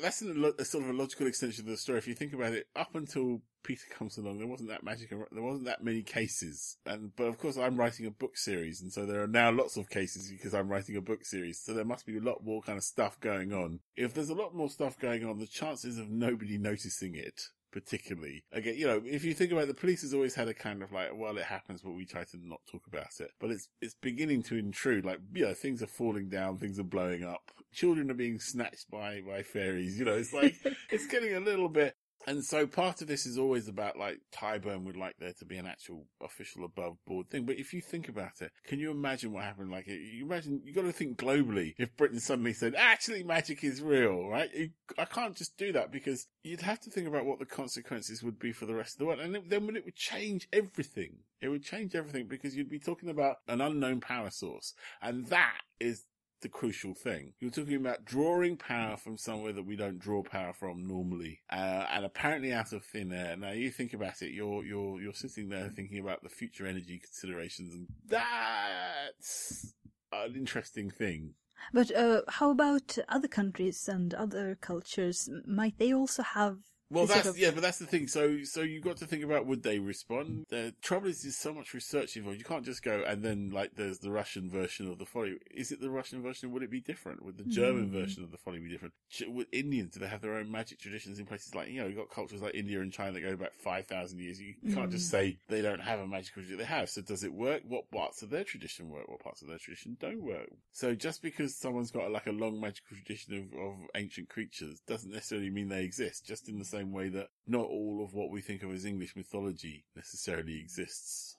C: that's a, sort of a logical extension of the story. If you think about it, up until Peter comes along, there wasn't that magic, there wasn't that many cases. And, but of course I'm writing a book series. And so there are now lots of cases because I'm writing a book series. So there must be a lot more kind of stuff going on. If there's a lot more stuff going on, the chances of nobody noticing it particularly. Again, you know, if you think about it, the police has always had a kind of like, well, it happens, but we try to not talk about it. But it's, it's beginning to intrude. Like, you know, things are falling down, things are blowing up. Children are being snatched by, by fairies. You know, it's like, it's getting a little bit, and so part of this is always about like Tyburn would like there to be an actual official above board thing. But if you think about it, can you imagine what happened? Like you imagine, you got to think globally. If Britain suddenly said, actually magic is real, right? I can't just do that because you'd have to think about what the consequences would be for the rest of the world. And then when it would change everything, it would change everything because you'd be talking about an unknown power source. And that is the crucial thing. You're talking about drawing power from somewhere that we don't draw power from normally, uh, and apparently out of thin air. Now you think about it, you're you're you're sitting there thinking about the future energy considerations, and that's an interesting thing.
A: But uh, how about other countries and other cultures? Might they also have
C: well, that's yeah, but that's the thing. So, so you got to think about would they respond? The trouble is, there's so much research involved. You can't just go and then like there's the Russian version of the folly. Is it the Russian version? Would it be different? Would the German mm. version of the folly be different? Would Indians do they have their own magic traditions in places like you know you have got cultures like India and China that go back five thousand years. You can't mm. just say they don't have a magical tradition. They have. So does it work? What parts of their tradition work? What parts of their tradition don't work? So just because someone's got like a long magical tradition of, of ancient creatures doesn't necessarily mean they exist. Just in the same way that not all of what we think of as English mythology necessarily exists.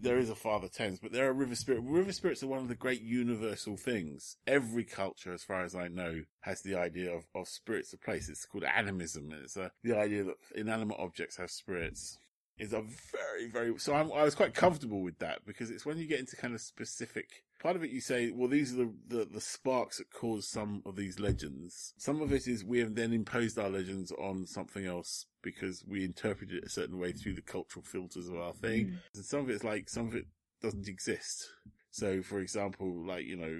C: There is a Father Thames, but there are river spirits. River spirits are one of the great universal things. Every culture, as far as I know, has the idea of, of spirits of place. It's called animism. It's uh, the idea that inanimate objects have spirits is a very, very, so I'm, i was quite comfortable with that because it's when you get into kind of specific part of it you say, well, these are the, the, the, sparks that cause some of these legends. Some of it is we have then imposed our legends on something else because we interpret it a certain way through the cultural filters of our thing.
A: Mm.
C: And some of it's like, some of it doesn't exist. So, for example, like, you know,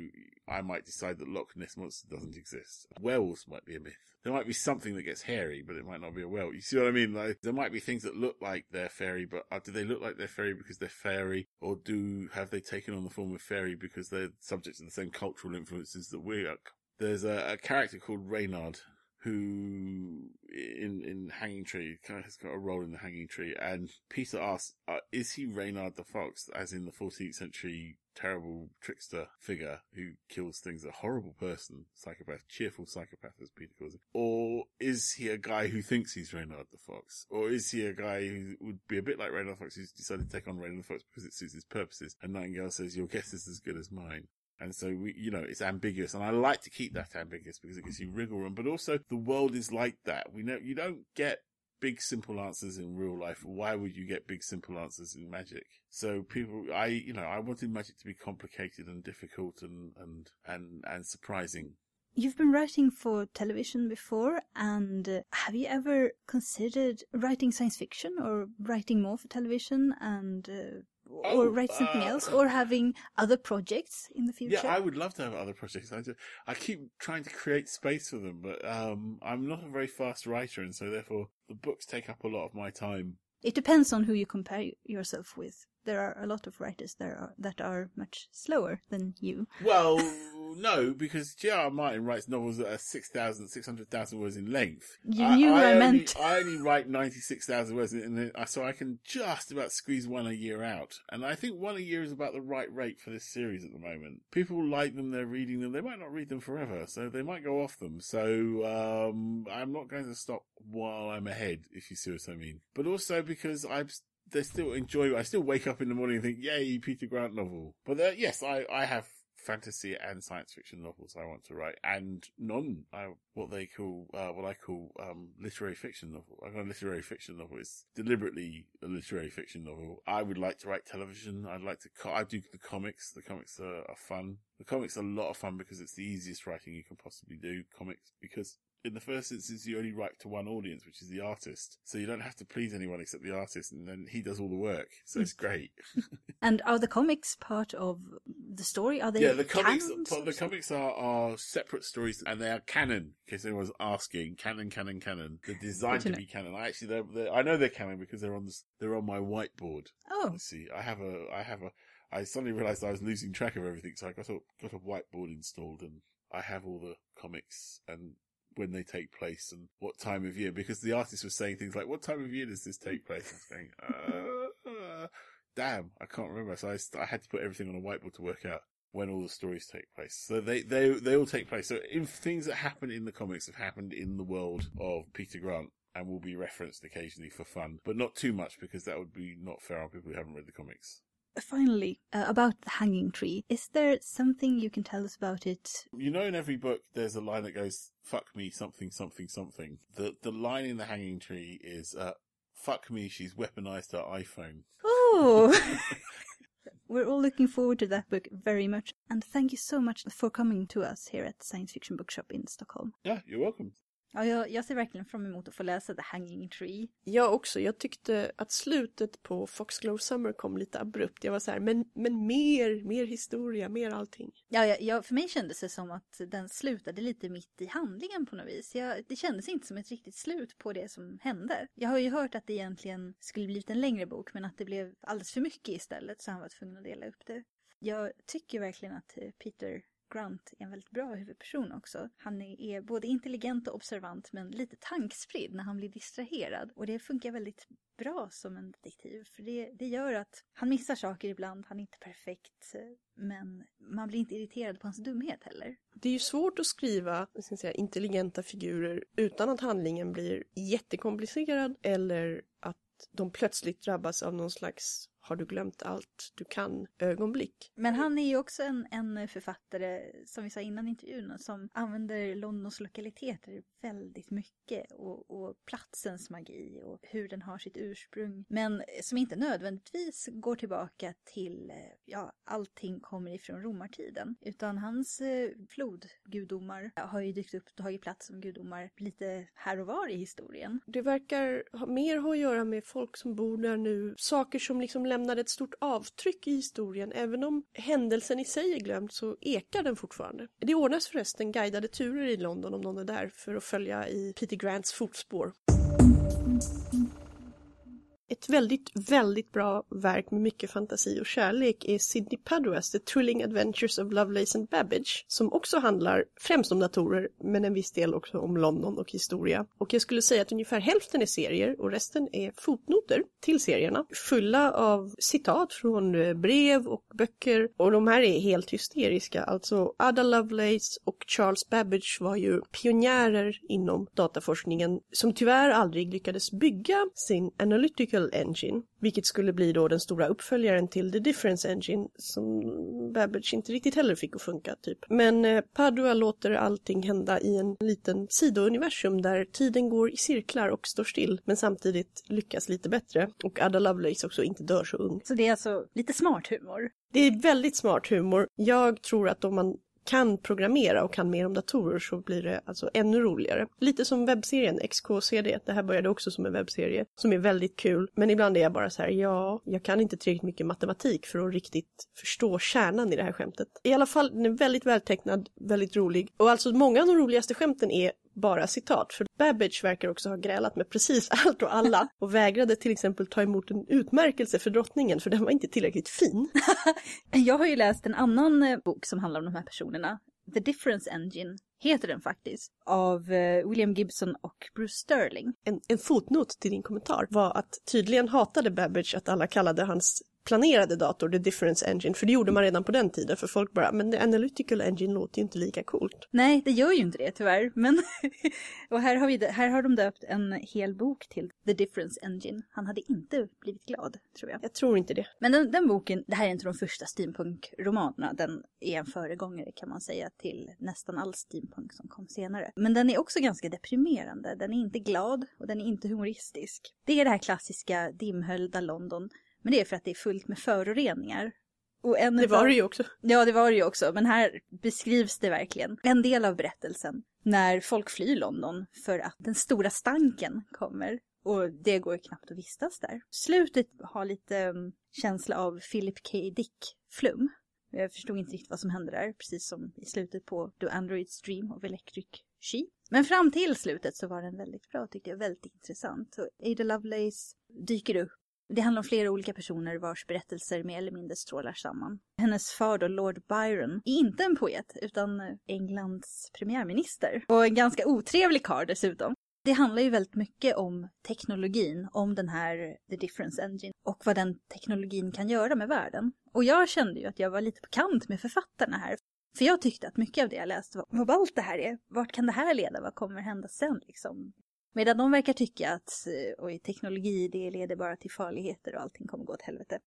C: I might decide that Loch Ness Monster doesn't exist. Werewolves might be a myth. There might be something that gets hairy, but it might not be a werewolf. You see what I mean? Like, there might be things that look like they're fairy, but uh, do they look like they're fairy because they're fairy? Or do, have they taken on the form of fairy because they're subject to the same cultural influences that we are? There's a, a character called Reynard who in in Hanging Tree kind of has got a role in the Hanging Tree, and Peter asks, uh, "Is he Reynard the Fox, as in the 14th century terrible trickster figure who kills things, a horrible person, psychopath, cheerful psychopath, as Peter calls it, or is he a guy who thinks he's Reynard the Fox, or is he a guy who would be a bit like Reynard the Fox, who's decided to take on Reynard the Fox because it suits his purposes?" And Nightingale says, "Your guess is as good as mine." And so we, you know, it's ambiguous, and I like to keep that ambiguous because it gives you wriggle room. But also, the world is like that. We know you don't get big simple answers in real life. Why would you get big simple answers in magic? So people, I, you know, I wanted magic to be complicated and difficult and and and and surprising.
A: You've been writing for television before, and uh, have you ever considered writing science fiction or writing more for television and uh, or
C: Oh,
A: write something
C: uh,
A: else or having other projects in the future?
C: Yeah, I would love to have other projects. I, do, I keep trying to create space for them, but um, I'm not a very fast writer, and so therefore the books take up a lot of my time.
A: It depends on who you compare yourself with. There are a lot of writers that are that are much slower than you.
C: Well, no, because J.R. Martin writes novels that are 6,000, 600,000 words in length.
A: You knew what I
C: only,
A: meant.
C: I only write 96,000 words, in it, so I can just about squeeze one a year out. And I think one a year is about the right rate for this series at the moment. People like them, they're reading them, they might not read them forever, so they might go off them. So, um, I'm not going to stop while I'm ahead, if you see what I mean. But also because I'm they still enjoy. I still wake up in the morning and think, "Yay, Peter Grant novel." But uh, yes, I I have fantasy and science fiction novels I want to write, and non I, what they call uh, what I call um, literary fiction novel. I got a literary fiction novel. It's deliberately a literary fiction novel. I would like to write television. I'd like to. Co- I do the comics. The comics are, are fun. The comics are a lot of fun because it's the easiest writing you can possibly do. Comics because in the first instance, you only write to one audience, which is the artist. So you don't have to please anyone except the artist, and then he does all the work. So it's great.
A: And are the comics part of the story? Are they
C: yeah, the comics, the comics are, are separate stories, and they are canon. In case anyone's asking, canon, canon, canon. They're designed to
A: to
C: be canon. I actually, they're, they're, I know they're canon because they're on the, they're on my whiteboard.
A: Oh,
C: Let's see, I have a, I have a, I suddenly realized I was losing track of everything, so I got a, got a whiteboard installed and I have all the comics and when they take place and what time of year, because the artist was saying things like, what time of year does this take place? I was uh, damn, I can't remember. So I, I had to put everything on a whiteboard to work out when all the stories take place. So they, they, they all take place. So if things that happen in the comics have happened in the world of Peter Grant and will be referenced occasionally for fun, but not too much because that would be not fair on people who haven't read the comics.
A: Finally, uh, about the hanging tree. Is there something you can tell us about it?
C: You know, in every book, there's a line that goes, fuck me, something, something, something. The, the line in the hanging tree is, uh, fuck me, she's weaponized her iPhone.
A: Oh! We're all looking forward to that book very much. And thank you so much for coming to us here at Science Fiction Bookshop in Stockholm.
C: Yeah, you're welcome.
A: Ja, jag, jag ser verkligen fram emot att få läsa The Hanging Tree.
B: Jag också. Jag tyckte att slutet på Foxglove Summer kom lite abrupt. Jag var så här, men, men mer, mer historia, mer allting.
A: Ja, ja, ja, för mig kändes det som att den slutade lite mitt i handlingen på något vis. Jag, det kändes inte som ett riktigt slut på det som hände. Jag har ju hört att det egentligen skulle blivit en längre bok, men att det blev alldeles för mycket istället, så han var tvungen att dela upp det. Jag tycker verkligen att eh, Peter Grant är en väldigt bra huvudperson också. Han är, både intelligent och observant men lite tankspridd när han blir distraherad. Och det funkar väldigt bra som en detektiv. För det, det gör att han missar saker ibland, han är inte perfekt. Men man blir inte irriterad på hans dumhet heller.
B: Det är ju svårt att skriva ska säga, intelligenta figurer utan att handlingen blir jättekomplicerad eller att de plötsligt drabbas av någon slags har du glömt allt du kan ögonblick.
A: Men han är ju också en, en författare, som vi sa innan intervjun, som använder Londons lokaliteter väldigt mycket och, och platsens magi och hur den har sitt ursprung. Men som inte nödvändigtvis går tillbaka till, eh, ja, allting kommer ifrån romartiden. Utan hans eh, flodgudomar har ju dykt upp och tagit plats som gudomar lite här och var i historien.
B: Det verkar ha mer ha att göra med folk som bor där nu. Saker som liksom lämnade ett stort avtryck i historien. Även om händelsen i sig är glömd så ekar den fortfarande. Det ordnas förresten guidade turer i London om någon är där för att följa i Peter Grants fotspår. Ett väldigt, väldigt bra verk med mycket fantasi och kärlek är Sidney Paduas The Thrilling Adventures of Lovelace and Babbage som också handlar främst om datorer men en viss del också om London och historia. Och jag skulle säga att ungefär hälften är serier och resten är fotnoter till serierna fulla av citat från eh, brev och böcker och de här är helt hysteriska. Alltså Ada Lovelace och Charles Babbage var ju pionjärer inom dataforskningen som tyvärr aldrig lyckades bygga sin analytical Engine, vilket skulle bli då den stora uppföljaren till The Difference Engine som Babbage inte riktigt heller fick att funka typ. Men eh, Padua låter allting hända i en liten sidouniversum där tiden går i cirklar och står still men samtidigt lyckas lite bättre och Ada Lovelace också inte dör så ung.
A: Så det är alltså lite smart humor.
B: Det är väldigt smart humor. Jag tror att om man kan programmera och kan mer om datorer så blir det alltså ännu roligare. Lite som webbserien XKCD, det här började också som en webbserie som är väldigt kul. Men ibland är jag bara så här, ja, jag kan inte tillräckligt mycket matematik för att riktigt förstå kärnan i det här skämtet. I alla fall, den är väldigt vältecknad, väldigt rolig. Och alltså många av de roligaste skämten är bara citat. För Babbage verkar också ha grälat med precis allt och alla och vägrade till exempel ta emot en utmärkelse för drottningen för den var inte tillräckligt fin.
A: Jag har ju läst en annan eh, bok som handlar om de här personerna. The Difference Engine heter den faktiskt. Av eh, William Gibson och Bruce Sterling.
B: En, en fotnot till din kommentar var att tydligen hatade Babbage att alla kallade hans planerade dator, the difference engine, för det gjorde man redan på den tiden för folk bara, men the analytical engine låter ju inte lika coolt.
A: Nej, det gör ju inte det tyvärr, men och här har, vi, här har de döpt en hel bok till the difference engine. Han hade inte blivit glad, tror jag.
B: Jag tror inte det.
A: Men den, den boken, det här är inte de första steampunk-romanerna, den är en föregångare kan man säga till nästan all steampunk som kom senare. Men den är också ganska deprimerande, den är inte glad och den är inte humoristisk. Det är det här klassiska dimhöljda London men det är för att det är fullt med föroreningar.
B: Och en det var det ju också.
A: Ja, det var det ju också. Men här beskrivs det verkligen. En del av berättelsen. När folk flyr London för att den stora stanken kommer. Och det går knappt att vistas där. Slutet har lite um, känsla av Philip K. Dick-flum. Jag förstod inte riktigt vad som hände där, precis som i slutet på The Android's Dream of Electric She. Men fram till slutet så var den väldigt bra tyckte jag, väldigt intressant. Så Ada Lovelace dyker upp det handlar om flera olika personer vars berättelser mer eller mindre strålar samman. Hennes far då, Lord Byron, är inte en poet utan eh, Englands premiärminister. Och en ganska otrevlig karl dessutom. Det handlar ju väldigt mycket om teknologin, om den här The Difference Engine och vad den teknologin kan göra med världen. Och jag kände ju att jag var lite på kant med författarna här. För jag tyckte att mycket av det jag läste var, vad allt det här är, vart kan det här leda, vad kommer hända sen liksom? Medan de verkar tycka att eh, oj, teknologi det leder bara till farligheter och allting kommer gå åt helvete.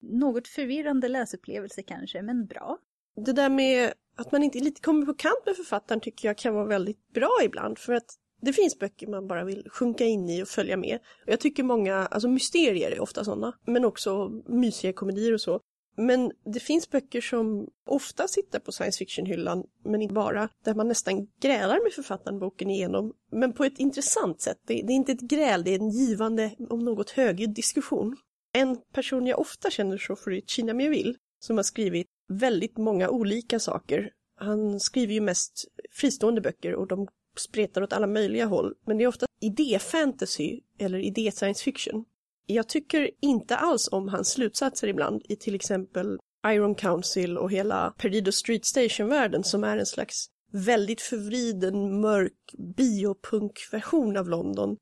A: Något förvirrande läsupplevelse kanske, men bra.
B: Det där med att man inte lite kommer på kant med författaren tycker jag kan vara väldigt bra ibland. För att det finns böcker man bara vill sjunka in i och följa med. Och jag tycker många, alltså mysterier är ofta sådana, men också mysiga komedier och så. Men det finns böcker som ofta sitter på science fiction-hyllan, men inte bara, där man nästan grälar med författaren boken igenom, men på ett intressant sätt. Det, det är inte ett gräl, det är en givande, om något högljudd diskussion. En person jag ofta känner så för är China Miaville, som har skrivit väldigt många olika saker. Han skriver ju mest fristående böcker och de spretar åt alla möjliga håll, men det är ofta idé-fantasy eller idé-science fiction. Jag tycker inte alls om hans slutsatser ibland i till exempel Iron Council och hela Perdido Street Station-världen som är en slags väldigt förvriden, mörk biopunk-version av London.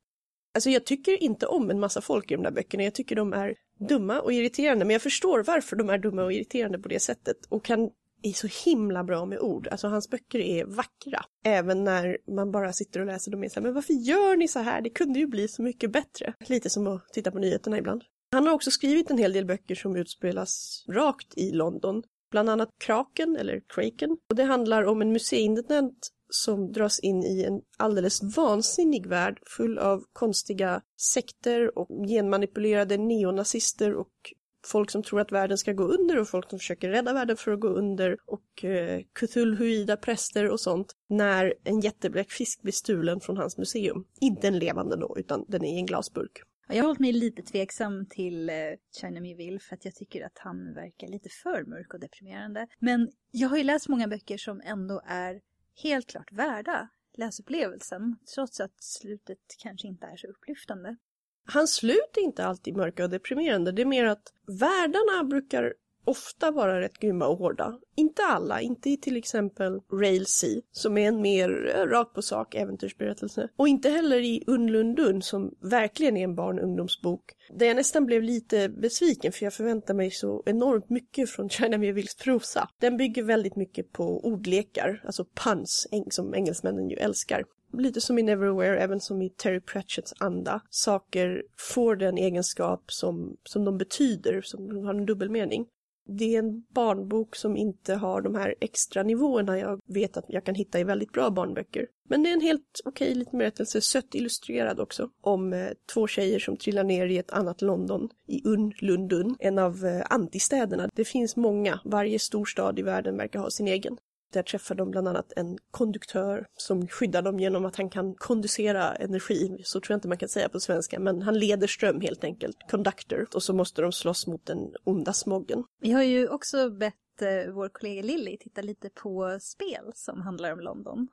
B: Alltså jag tycker inte om en massa folk i de där böckerna. Jag tycker de är dumma och irriterande, men jag förstår varför de är dumma och irriterande på det sättet och kan är så himla bra med ord. Alltså hans böcker är vackra. Även när man bara sitter och läser dem och är så här, men varför gör ni så här? Det kunde ju bli så mycket bättre. Lite som att titta på nyheterna ibland. Han har också skrivit en hel del böcker som utspelas rakt i London. Bland annat Kraken, eller Kraken. Och det handlar om en museiintendent som dras in i en alldeles vansinnig värld full av konstiga sekter och genmanipulerade neonazister och folk som tror att världen ska gå under och folk som försöker rädda världen för att gå under och eh, Cthulhuida präster och sånt när en jättebläckfisk blir stulen från hans museum. Inte en levande då, utan den är i en glasburk.
A: Jag har hållit mig lite tveksam till eh, China Meville för att jag tycker att han verkar lite för mörk och deprimerande. Men jag har ju läst många böcker som ändå är helt klart värda läsupplevelsen, trots att slutet kanske inte är så upplyftande.
B: Hans slut är inte alltid mörka och deprimerande, det är mer att världarna brukar ofta vara rätt grymma och hårda. Inte alla, inte i till exempel Rail Sea, som är en mer eh, rakt på sak äventyrsberättelse. Och inte heller i Unlundun, som verkligen är en barn och ungdomsbok. Där jag nästan blev lite besviken, för jag förväntar mig så enormt mycket från China Mieville's prosa. Den bygger väldigt mycket på ordlekar, alltså puns, som engelsmännen ju älskar lite som i Neverwhere, även som i Terry Pratchetts anda. Saker får den egenskap som, som de betyder, som har en dubbelmening det är en barnbok som inte har de här extra nivåerna jag vet att jag kan hitta i väldigt bra barnböcker. Men det är en helt okej okay, liten berättelse, sött illustrerad också, om eh, två tjejer som trillar ner i ett annat London, i Unlundun, en av eh, antistäderna. Det finns många, varje storstad i världen verkar ha sin egen. Där träffar de bland annat en konduktör som skyddar dem genom att han kan konducera energi. Så tror jag inte man kan säga på svenska, men han leder ström helt enkelt. Conductor. Och så måste de slåss mot den onda smoggen.
A: Vi har ju också bett eh, vår kollega Lilly titta lite på spel som handlar om London.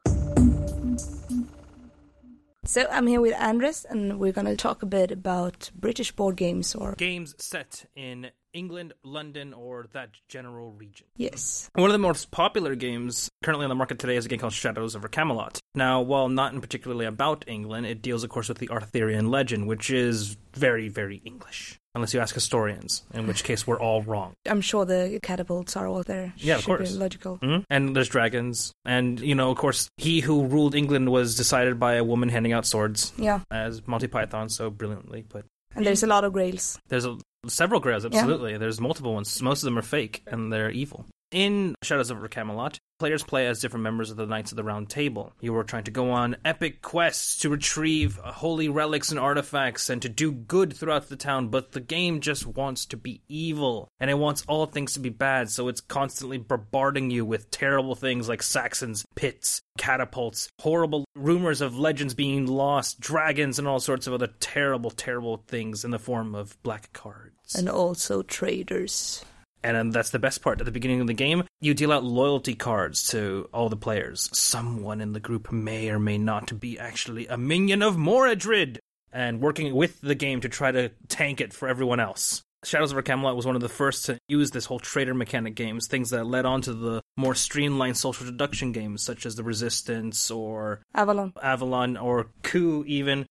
D: So I'm here with Andres, and we're going to talk a bit about British board games or
E: games set in England, London, or that general region.
D: Yes.
E: One of the most popular games currently on the market today is a game called Shadows over Camelot. Now, while not in particularly about England, it deals, of course, with the Arthurian legend, which is very, very English. Unless you ask historians, in which case we're all wrong.
D: I'm sure the catapults are all there.
E: Yeah, of course.
D: Logical.
E: Mm-hmm. And there's dragons. And, you know, of course, he who ruled England was decided by a woman handing out swords.
D: Yeah.
E: As Monty Python so brilliantly put.
D: And there's a lot of grails.
E: There's a, several grails, absolutely. Yeah. There's multiple ones. Most of them are fake, and they're evil. In Shadows over Camelot, players play as different members of the Knights of the Round Table. You are trying to go on epic quests to retrieve holy relics and artifacts and to do good throughout the town, but the game just wants to be evil and it wants all things to be bad, so it's constantly bombarding you with terrible things like Saxons, pits, catapults, horrible rumors of legends being lost, dragons, and all sorts of other terrible, terrible things in the form of black cards.
D: And also traders.
E: And um, that's the best part. At the beginning of the game, you deal out loyalty cards to all the players. Someone in the group may or may not be actually a minion of Mordred, and working with the game to try to tank it for everyone else. Shadows of Camelot was one of the first to use this whole traitor mechanic games, things that led on to the more streamlined social deduction games such as the Resistance or
D: Avalon.
E: Avalon or Coup even.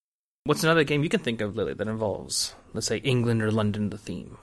E: What's another game you can think of, Lily, that involves, let's say, England or London the theme?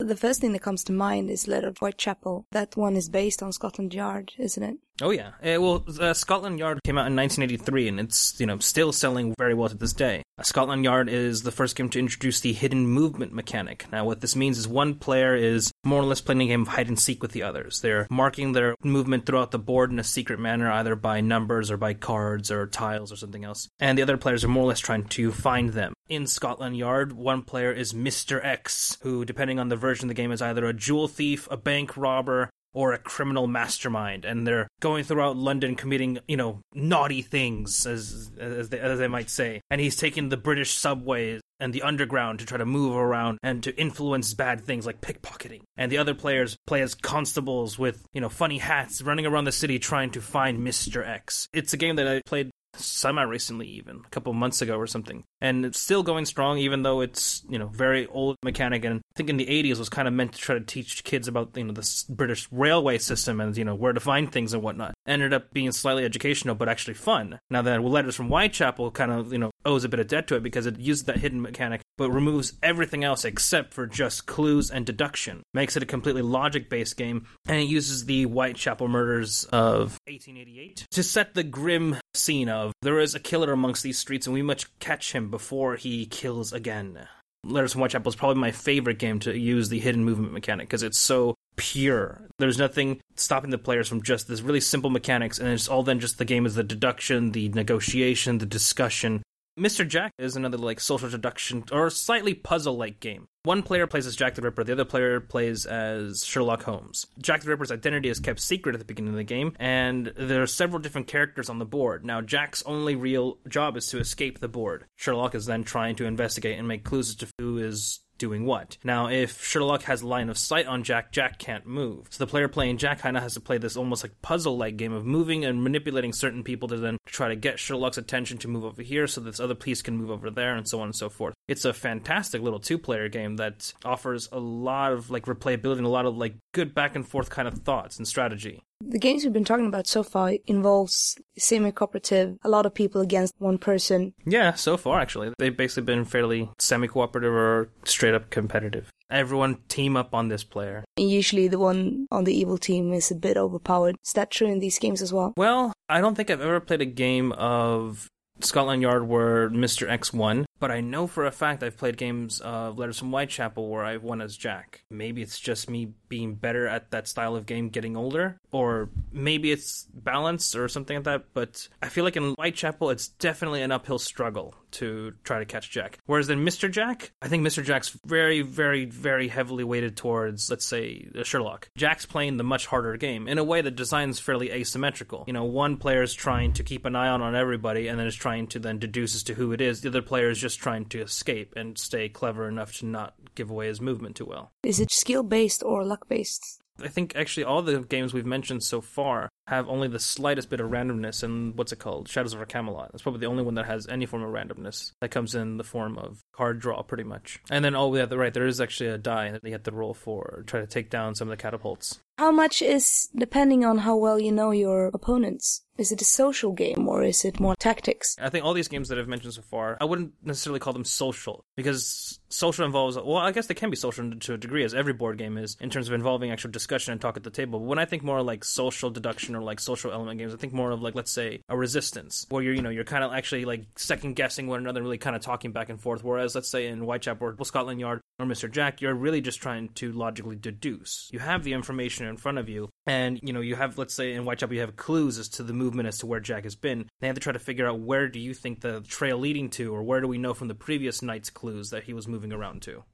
D: The first thing that comes to mind is of Whitechapel. That one is based on Scotland Yard, isn't it?
E: Oh yeah. Uh, well, uh, Scotland Yard came out in 1983, and it's you know still selling very well to this day. Scotland Yard is the first game to introduce the hidden movement mechanic. Now, what this means is one player is more or less playing a game of hide and seek with the others. They're marking their movement throughout the board in a secret manner, either by numbers or by cards or tiles or something else. And the other players are more or less trying to find them. In Scotland Yard, one player is Mr. X, who, depending on the version of the game, is either a jewel thief, a bank robber, or a criminal mastermind and they're going throughout London committing, you know, naughty things as as they, as they might say. And he's taking the British subways and the underground to try to move around and to influence bad things like pickpocketing. And the other players play as constables with, you know, funny hats running around the city trying to find Mr. X. It's a game that I played semi recently even a couple months ago or something. And it's still going strong even though it's you know very old mechanic. And i think in the 80s was kind of meant to try to teach kids about you know the british railway system and you know where to find things and whatnot. Ended up being slightly educational but actually fun. Now that letters from whitechapel kind of you know owes a bit of debt to it because it uses that hidden mechanic but removes everything else except for just clues and deduction makes it a completely logic based game and it uses the whitechapel murders of 1888 to set the grim scene of there is a killer amongst these streets and we must catch him before he kills again. Letters from Whitechapel is probably my favorite game to use the hidden movement mechanic because it's so pure. There's nothing stopping the players from just this really simple mechanics, and it's all then just the game is the deduction, the negotiation, the discussion. Mr. Jack is another like social deduction or slightly puzzle like game. One player plays as Jack the Ripper, the other player plays as Sherlock Holmes. Jack the Ripper's identity is kept secret at the beginning of the game, and there are several different characters on the board. Now, Jack's only real job is to escape the board. Sherlock is then trying to investigate and make clues as to who is doing what. Now, if Sherlock has line of sight on Jack, Jack can't move. So the player playing Jack kind of has to play this almost like puzzle like game of moving and manipulating certain people to then try to get Sherlock's attention to move over here so this other piece can move over there and so on and so forth. It's a fantastic little two player game that offers a lot of like replayability and a lot of like good back and forth kind of thoughts and strategy.
D: The games we've been talking about so far involves semi-cooperative, a lot of people against one person.
E: Yeah, so far actually. They've basically been fairly semi cooperative or straight up competitive. Everyone team up on this player.
D: And usually the one on the evil team is a bit overpowered. Is that true in these games as well?
E: Well, I don't think I've ever played a game of Scotland Yard where Mr. X won, but I know for a fact I've played games of Letters from Whitechapel where I've won as Jack. Maybe it's just me being better at that style of game getting older, or maybe it's balance or something like that, but I feel like in Whitechapel it's definitely an uphill struggle to try to catch Jack. Whereas in Mr. Jack, I think Mr. Jack's very, very, very heavily weighted towards, let's say, Sherlock. Jack's playing the much harder game in a way that design's fairly asymmetrical. You know, one player is trying to keep an eye on on everybody and then is trying to then deduce as to who it is. The other player is just trying to escape and stay clever enough to not give away his movement too well.
D: Is it skill-based or luck-based?
E: I think actually all the games we've mentioned so far have only the slightest bit of randomness and what's it called? Shadows of Camelot. That's probably the only one that has any form of randomness. That comes in the form of card draw pretty much. And then oh yeah, right, there is actually a die that you have to roll for try to take down some of the catapults.
D: How much is depending on how well you know your opponents? Is it a social game or is it more tactics?
E: I think all these games that I've mentioned so far, I wouldn't necessarily call them social because social involves well, I guess they can be social to a degree as every board game is in terms of involving actual discussion and talk at the table. But when I think more like social deduction or like social element games, I think more of like let's say a resistance where you're you know you're kind of actually like second guessing one another, really kind of talking back and forth. Whereas let's say in Whitechapel or Scotland Yard or Mr. Jack, you're really just trying to logically deduce. You have the information in front of you, and you know you have let's say in Whitechapel you have clues as to the movement as to where Jack has been. They have to try to figure out where do you think the trail leading to, or where do we know from the previous night's clues that he was moving around to.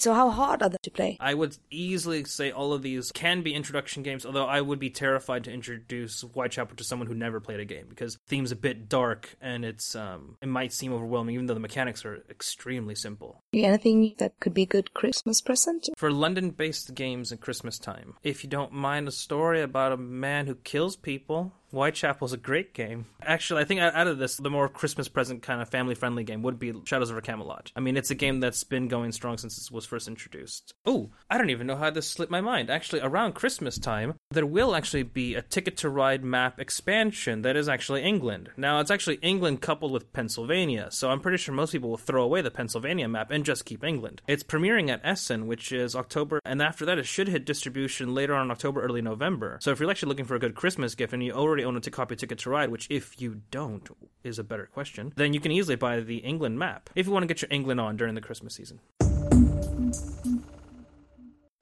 D: So how hard are they to play?
E: I would easily say all of these can be introduction games, although I would be terrified to introduce Whitechapel to someone who never played a game because the theme's a bit dark and it's um it might seem overwhelming even though the mechanics are extremely simple.
D: Anything that could be a good Christmas present?
E: For London-based games at Christmas time, if you don't mind a story about a man who kills people, Whitechapel's a great game. Actually, I think out of this, the more Christmas present kind of family friendly game would be Shadows of a Camelot. I mean, it's a game that's been going strong since it was first introduced. Oh, I don't even know how this slipped my mind. Actually, around Christmas time, there will actually be a Ticket to Ride map expansion that is actually England. Now, it's actually England coupled with Pennsylvania, so I'm pretty sure most people will throw away the Pennsylvania map and just keep England. It's premiering at Essen, which is October, and after that, it should hit distribution later on in October, early November. So if you're actually looking for a good Christmas gift and you already own a to copy Ticket to Ride, which if you don't is a better question, then you can easily buy the England map if you want to get your England on during the Christmas season.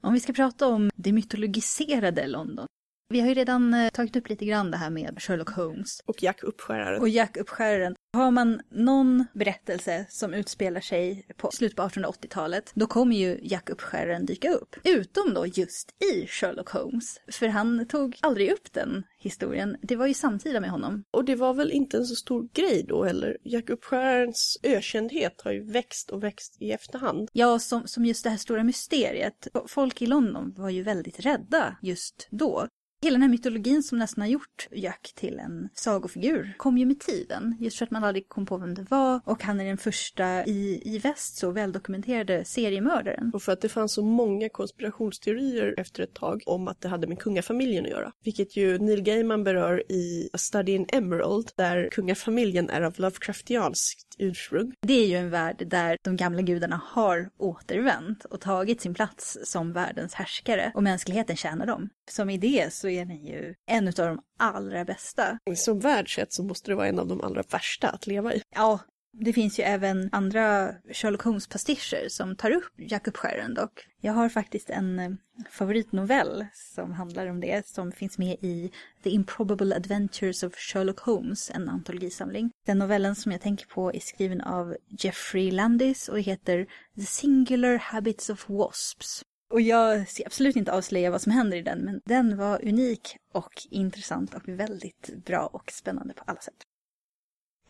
A: Om vi ska prata om det mytologiserade London. Vi har ju redan eh, tagit upp lite grann det här med Sherlock Holmes
B: Och Jack Uppskäraren.
A: och Jack Uppskäraren. Har man någon berättelse som utspelar sig på slutet på 1880-talet, då kommer ju Jack Uppskäraren dyka upp. Utom då just i Sherlock Holmes, för han tog aldrig upp den historien. Det var ju samtida med honom.
B: Och det var väl inte en så stor grej då heller. Jack Uppskärarens ökändhet har ju växt och växt i efterhand.
A: Ja, som, som just det här stora mysteriet. Folk i London var ju väldigt rädda just då. Hela den här mytologin som nästan har gjort Jack till en sagofigur kom ju med tiden. Just för att man aldrig kom på vem det var. Och han är den första i, i väst så väldokumenterade seriemördaren.
B: Och för att det fanns så många konspirationsteorier efter ett tag om att det hade med kungafamiljen att göra. Vilket ju Neil Gaiman berör i A Study in Emerald där kungafamiljen är av Lovecraftianskt ursprung.
A: Det är ju en värld där de gamla gudarna har återvänt och tagit sin plats som världens härskare och mänskligheten tjänar dem. Som idé så är den ju en av de allra bästa.
B: Som värld sett så måste det vara en av de allra värsta att leva i.
A: Ja, Det finns ju även andra Sherlock Holmes-pastischer som tar upp Jakob Scherendorf. Jag har faktiskt en eh, favoritnovell som handlar om det, som finns med i The Improbable Adventures of Sherlock Holmes, en antologisamling. Den novellen som jag tänker på är skriven av Jeffrey Landis och heter The Singular Habits of Wasps. Och jag ska absolut inte avslöja vad som händer i den, men den var unik och intressant och väldigt bra och spännande på alla sätt.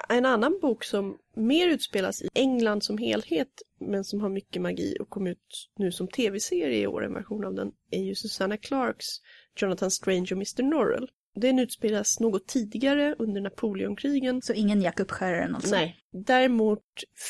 B: En annan bok som mer utspelas i England som helhet men som har mycket magi och kom ut nu som tv-serie i år, en version av den, är ju Susanna Clarks Jonathan Strange och Mr. Norrell. Den utspelas något tidigare under Napoleonkrigen.
A: Så ingen Jakob Skäraren alltså?
B: Nej. Däremot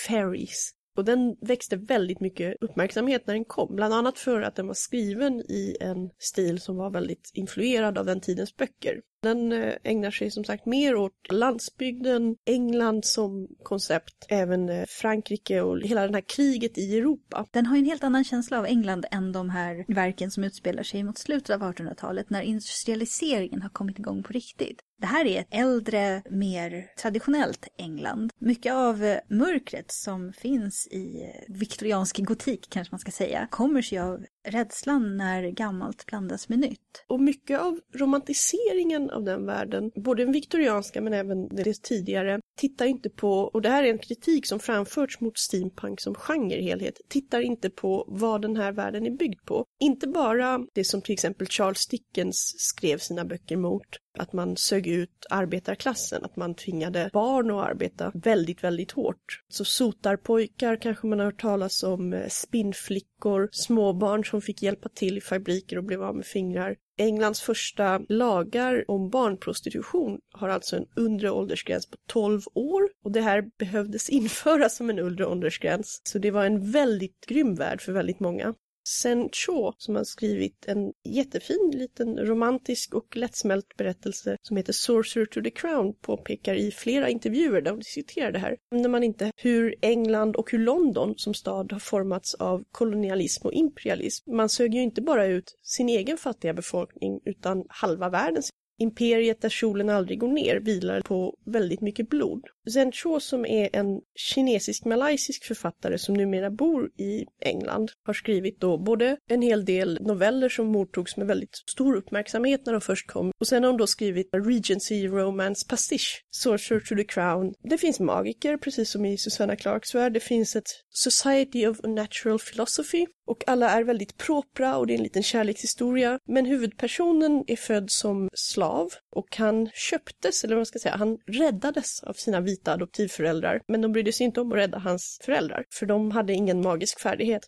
B: Fairies. Och den växte väldigt mycket uppmärksamhet när den kom, bland annat för att den var skriven i en stil som var väldigt influerad av den tidens böcker. Den eh, ägnar sig som sagt mer åt landsbygden, England som koncept, även eh, Frankrike och hela det här kriget i Europa.
A: Den har en helt annan känsla av England än de här verken som utspelar sig mot slutet av 1800-talet när industrialiseringen har kommit igång på riktigt. Det här är ett äldre, mer traditionellt England. Mycket av eh, mörkret som finns i viktoriansk gotik, kanske man ska säga, kommer sig av rädslan när gammalt blandas med nytt.
B: Och mycket av romantiseringen av den världen, både den viktorianska men även det tidigare, tittar inte på, och det här är en kritik som framförts mot steampunk som genre i helhet, tittar inte på vad den här världen är byggd på. Inte bara det som till exempel Charles Dickens skrev sina böcker mot, att man sög ut arbetarklassen, att man tvingade barn att arbeta väldigt, väldigt hårt. Så sotarpojkar kanske man har hört talas om, eh, spinnflickor, småbarn som fick hjälpa till i fabriker och blev av med fingrar. Englands första lagar om barnprostitution har alltså en undre åldersgräns på 12 år och det här behövdes införas som en undre åldersgräns. Så det var en väldigt grym värld för väldigt många. Sen Cho som har skrivit en jättefin liten romantisk och lättsmält berättelse som heter Sorcerer to the Crown påpekar i flera intervjuer där hon diskuterar det här. När man inte hur England och hur London som stad har formats av kolonialism och imperialism. Man sög ju inte bara ut sin egen fattiga befolkning utan halva världens Imperiet där solen aldrig går ner vilar på väldigt mycket blod. Zhen Cho som är en kinesisk-malaysisk författare som numera bor i England har skrivit då både en hel del noveller som mottogs med väldigt stor uppmärksamhet när de först kom och sen har hon då skrivit Regency Romance Pastiche, Sorcerer to the Crown. Det finns magiker precis som i Susanna Clarks värld. Det finns ett Society of Natural Philosophy och alla är väldigt propra och det är en liten kärlekshistoria. Men huvudpersonen är född som slav och han köptes, eller vad man ska säga, han räddades av sina vita adoptivföräldrar. Men de brydde sig inte om att rädda hans föräldrar, för de hade ingen magisk färdighet.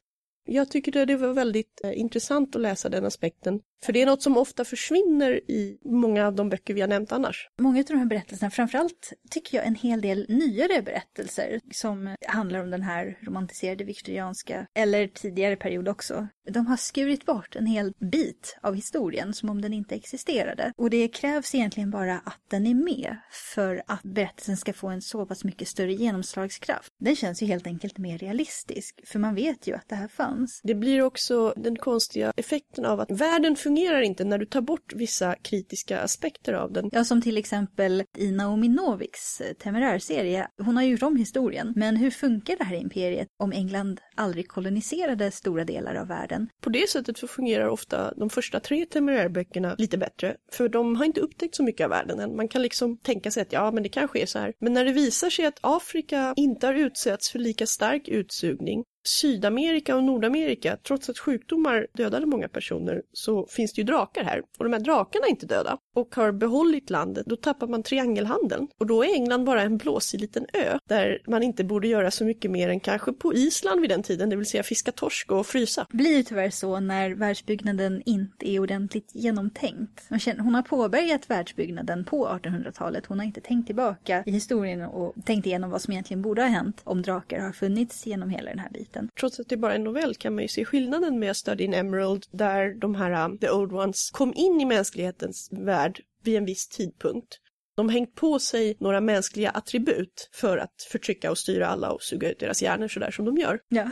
B: Jag tycker det var väldigt eh, intressant att läsa den aspekten. För det är något som ofta försvinner i många av de böcker vi har nämnt annars.
A: Många av de här berättelserna, framförallt tycker jag en hel del nyare berättelser som handlar om den här romantiserade viktorianska, eller tidigare period också. De har skurit bort en hel bit av historien som om den inte existerade. Och det krävs egentligen bara att den är med för att berättelsen ska få en så pass mycket större genomslagskraft. Den känns ju helt enkelt mer realistisk, för man vet ju att det här fanns.
B: Det blir också den konstiga effekten av att världen fungerar inte när du tar bort vissa kritiska aspekter av den.
A: Ja, som till exempel i Naomi Noviks temerärserie. Hon har gjort om historien, men hur funkar det här imperiet om England aldrig koloniserade stora delar av världen?
B: På det sättet så fungerar ofta de första tre temerärböckerna lite bättre, för de har inte upptäckt så mycket av världen än. Man kan liksom tänka sig att ja, men det kanske är så här. Men när det visar sig att Afrika inte har utsatts för lika stark utsugning Sydamerika och Nordamerika, trots att sjukdomar dödade många personer, så finns det ju drakar här. Och de här drakarna är inte döda och har behållit landet, då tappar man triangelhandeln. Och då är England bara en blåsig liten ö där man inte borde göra så mycket mer än kanske på Island vid den tiden, det vill säga fiska torsk och frysa.
A: Det Blir ju tyvärr så när världsbyggnaden inte är ordentligt genomtänkt. Hon har påbörjat världsbyggnaden på 1800-talet, hon har inte tänkt tillbaka i historien och tänkt igenom vad som egentligen borde ha hänt om drakar har funnits genom hela den här biten.
B: Trots att det bara är en novell kan man ju se skillnaden med Study in Emerald där de här um, The Old Ones kom in i mänsklighetens värld vid en viss tidpunkt. De hängt på sig några mänskliga attribut för att förtrycka och styra alla och suga ut deras hjärnor sådär som de gör.
A: Ja.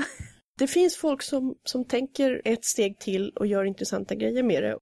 B: Det finns folk som, som tänker ett steg till och gör intressanta grejer med det.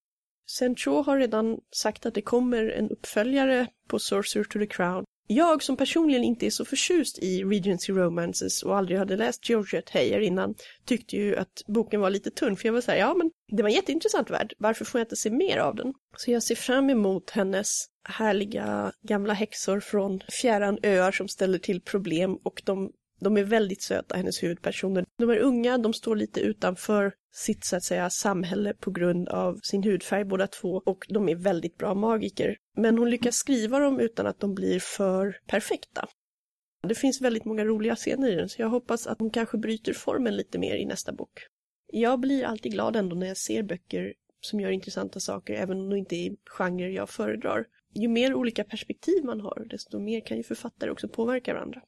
B: Sen Cho har redan sagt att det kommer en uppföljare på Sorcerer to the Crown jag som personligen inte är så förtjust i Regency Romances och aldrig hade läst Georgette Heyer innan tyckte ju att boken var lite tunn för jag var såhär, ja men det var en jätteintressant värld, varför får jag inte se mer av den? Så jag ser fram emot hennes härliga gamla häxor från fjärran öar som ställer till problem och de de är väldigt söta, hennes huvudpersoner. De är unga, de står lite utanför sitt så att säga samhälle på grund av sin hudfärg båda två och de är väldigt bra magiker. Men hon lyckas skriva dem utan att de blir för perfekta. Det finns väldigt många roliga scener i den så jag hoppas att hon kanske bryter formen lite mer i nästa bok. Jag blir alltid glad ändå när jag ser böcker som gör intressanta saker även om det inte är genrer jag föredrar. Ju mer olika perspektiv man har desto mer kan ju författare också påverka varandra.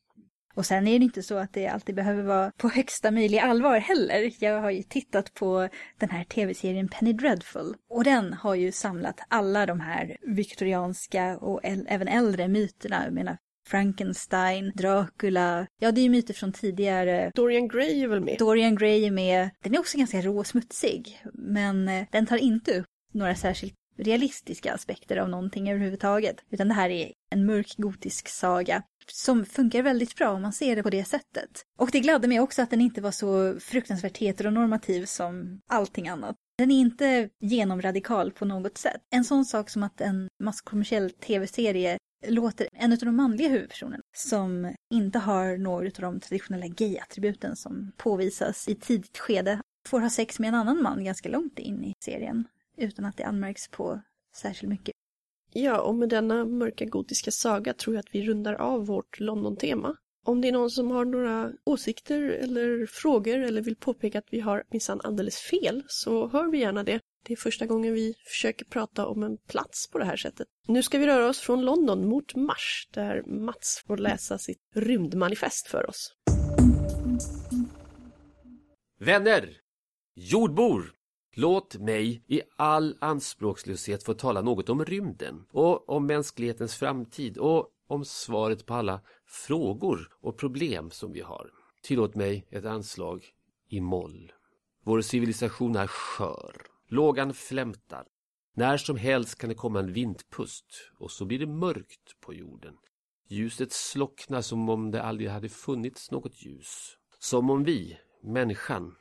A: Och sen är det inte så att det alltid behöver vara på högsta möjliga allvar heller. Jag har ju tittat på den här tv-serien Penny Dreadful och den har ju samlat alla de här viktorianska och även äldre myterna. Jag menar Frankenstein, Dracula. Ja, det är ju myter från tidigare.
B: Dorian Gray är väl med?
A: Dorian Gray är med. Den är också ganska rå och smutsig, men eh, den tar inte upp några särskilt realistiska aspekter av någonting överhuvudtaget. Utan det här är en mörk gotisk saga som funkar väldigt bra om man ser det på det sättet. Och det gladde mig också att den inte var så fruktansvärt heteronormativ som allting annat. Den är inte genomradikal på något sätt. En sån sak som att en masskommersiell tv-serie låter en av de manliga huvudpersonerna som inte har några av de traditionella gay-attributen som påvisas i tidigt skede får ha sex med en annan man ganska långt in i serien utan att det anmärks på särskilt mycket.
B: Ja, och med denna mörka gotiska saga tror jag att vi rundar av vårt London-tema. Om det är någon som har några åsikter eller frågor eller vill påpeka att vi har minsann alldeles fel så hör vi gärna det. Det är första gången vi försöker prata om en plats på det här sättet. Nu ska vi röra oss från London mot Mars där Mats får läsa sitt rymdmanifest för oss.
F: Vänner! Jordbor! Låt mig i all anspråkslöshet få tala något om rymden och om mänsklighetens framtid och om svaret på alla frågor och problem som vi har. Tillåt mig ett anslag i moll. Vår civilisation är skör. Lågan flämtar. När som helst kan det komma en vindpust och så blir det mörkt på jorden. Ljuset slocknar som om det aldrig hade funnits något ljus. Som om vi, människan,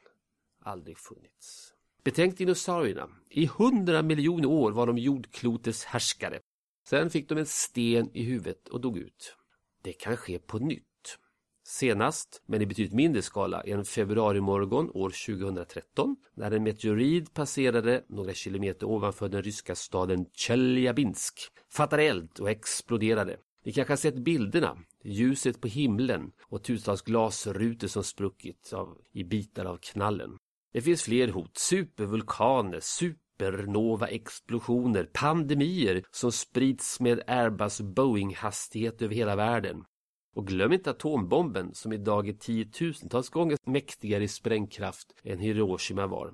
F: aldrig funnits. Betänk dinosaurierna. I hundra miljoner år var de jordklotets härskare. Sen fick de en sten i huvudet och dog ut. Det kan ske på nytt. Senast, men i betydligt mindre skala, en februarimorgon år 2013 när en meteorid passerade några kilometer ovanför den ryska staden Tjeljabinsk, fattade eld och exploderade. Ni kanske har sett bilderna, ljuset på himlen och tusentals glasrutor som spruckit av, i bitar av knallen. Det finns fler hot. Supervulkaner, supernova-explosioner, pandemier som sprids med Airbus Boeing-hastighet över hela världen. Och glöm inte atombomben som idag är tiotusentals gånger mäktigare i sprängkraft än Hiroshima var.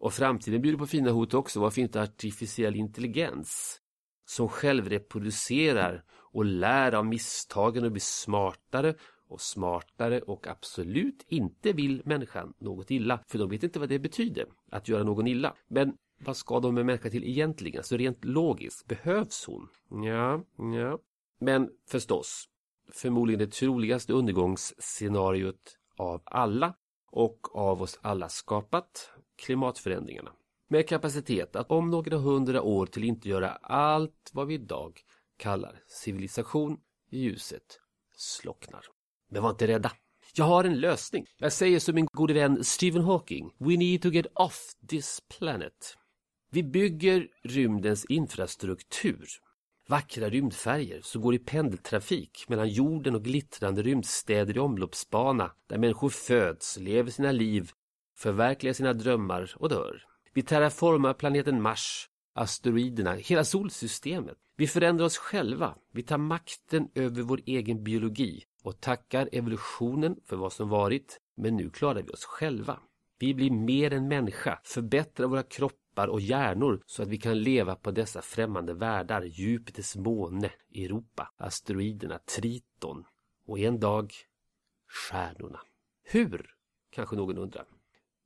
F: Och framtiden bjuder på fina hot också. Varför inte artificiell intelligens? Som självreproducerar och lär av misstagen och blir smartare och smartare och absolut inte vill människan något illa. För de vet inte vad det betyder, att göra någon illa. Men vad ska de med människan till egentligen? Så rent logiskt, behövs hon? Ja, ja. Men förstås, förmodligen det troligaste undergångsscenariot av alla och av oss alla skapat klimatförändringarna. Med kapacitet att om några hundra år till inte göra allt vad vi idag kallar civilisation ljuset slocknar. Men var inte rädda. Jag har en lösning. Jag säger som min gode vän Stephen Hawking. We need to get off this planet. Vi bygger rymdens infrastruktur. Vackra rymdfärger som går i pendeltrafik mellan jorden och glittrande rymdstäder i omloppsbana där människor föds, lever sina liv, förverkligar sina drömmar och dör. Vi terraformar planeten Mars, asteroiderna, hela solsystemet. Vi förändrar oss själva. Vi tar makten över vår egen biologi och tackar evolutionen för vad som varit, men nu klarar vi oss själva. Vi blir mer än människa, förbättrar våra kroppar och hjärnor så att vi kan leva på dessa främmande världar, Jupiters måne, Europa, asteroiderna, Triton och en dag stjärnorna. Hur? Kanske någon undrar.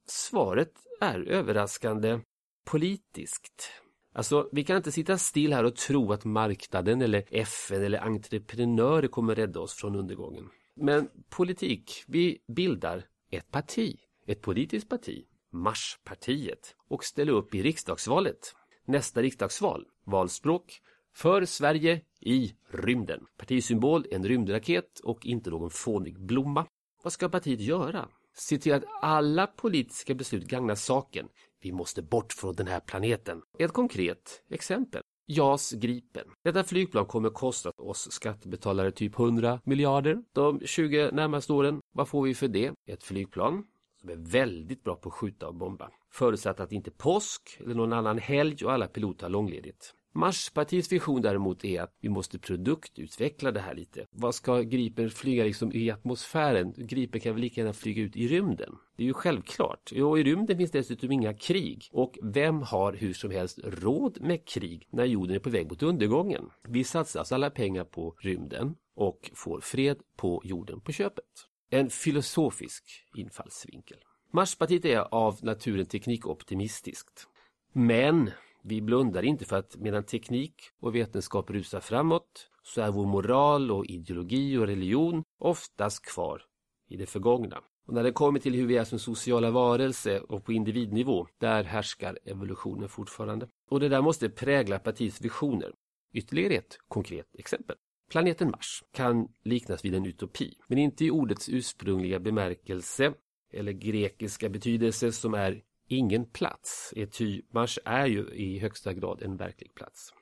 F: Svaret är överraskande politiskt. Alltså, vi kan inte sitta still här och tro att marknaden eller FN eller entreprenörer kommer rädda oss från undergången. Men politik, vi bildar ett parti, ett politiskt parti, Marspartiet, och ställer upp i riksdagsvalet. Nästa riksdagsval, valspråk, för Sverige i rymden. Partisymbol en rymdraket och inte någon fånig blomma. Vad ska partiet göra? Se till att alla politiska beslut gagnar saken. Vi måste bort från den här planeten. Ett konkret exempel. JAS Gripen. Detta flygplan kommer kosta oss skattebetalare typ 100 miljarder de 20 närmaste åren. Vad får vi för det? Ett flygplan som är väldigt bra på att skjuta och bomba. Förutsatt att inte påsk eller någon annan helg och alla piloter har långledigt. Marspartiets vision däremot är att vi måste produktutveckla det här lite. Vad ska Gripen flyga liksom i atmosfären? Gripen kan väl lika gärna flyga ut i rymden? Det är ju självklart. Och i rymden finns dessutom inga krig. Och vem har hur som helst råd med krig när jorden är på väg mot undergången? Vi satsar alltså alla pengar på rymden och får fred på jorden på köpet. En filosofisk infallsvinkel. Marspartiet är av naturen teknikoptimistiskt. Men vi blundar inte för att medan teknik och vetenskap rusar framåt så är vår moral och ideologi och religion oftast kvar i det förgångna. Och när det kommer till hur vi är som sociala varelser och på individnivå, där härskar evolutionen fortfarande. Och det där måste prägla partiets visioner. Ytterligare ett konkret exempel. Planeten Mars kan liknas vid en utopi, men inte i ordets ursprungliga bemärkelse eller grekiska betydelse som är ingen plats. Ety Mars är ju i högsta grad en verklig plats.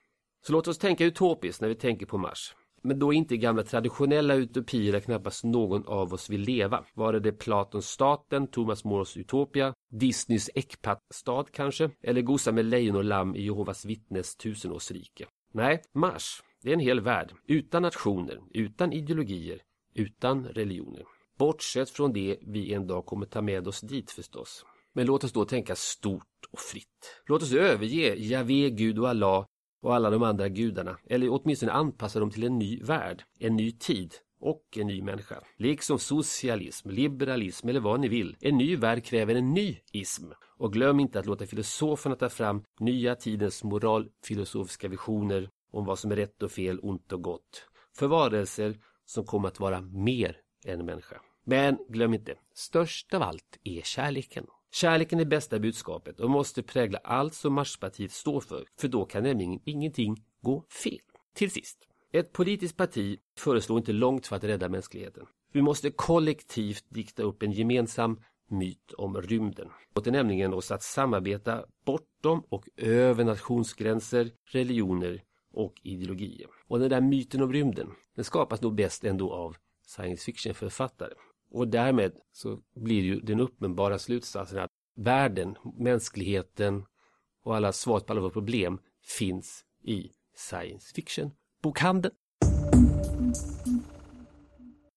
F: Så låt oss tänka utopiskt när vi tänker på Mars. Men då inte i gamla traditionella utopier där knappast någon av oss vill leva. Vare det Platons staten, Thomas Moores Utopia, Disneys ekpat-stad kanske? Eller gosa med lejon och lamm i Jehovas vittnes tusenårsrike? Nej, Mars, det är en hel värld. Utan nationer, utan ideologier, utan religioner. Bortsett från det vi en dag kommer ta med oss dit förstås. Men låt oss då tänka stort och fritt. Låt oss överge Javé, Gud och Allah och alla de andra gudarna, eller åtminstone anpassa dem till en ny värld, en ny tid och en ny människa. Liksom socialism, liberalism eller vad ni vill. En ny värld kräver en ny ism. Och glöm inte att låta filosoferna ta fram nya tidens moralfilosofiska visioner om vad som är rätt och fel, ont och gott. För varelser som kommer att vara mer än människa. Men glöm inte, störst av allt är kärleken. Kärleken är bästa budskapet och måste prägla allt som Marspartiet står för, för då kan nämligen ingenting gå fel. Till sist, ett politiskt parti föreslår inte långt för att rädda mänskligheten. Vi måste kollektivt dikta upp en gemensam myt om rymden. Låter nämligen oss att samarbeta bortom och över nationsgränser, religioner och ideologier. Och den där myten om rymden, den skapas nog bäst ändå av science fiction-författare. Och därmed så blir ju den uppenbara slutsatsen att världen, mänskligheten och alla svar på alla våra problem finns i science fiction-bokhandeln.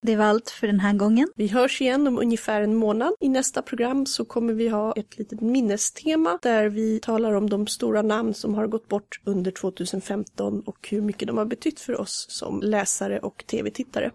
A: Det var allt för den här gången.
B: Vi hörs igen om ungefär en månad. I nästa program så kommer vi ha ett litet minnestema där vi talar om de stora namn som har gått bort under 2015 och hur mycket de har betytt för oss som läsare och tv-tittare.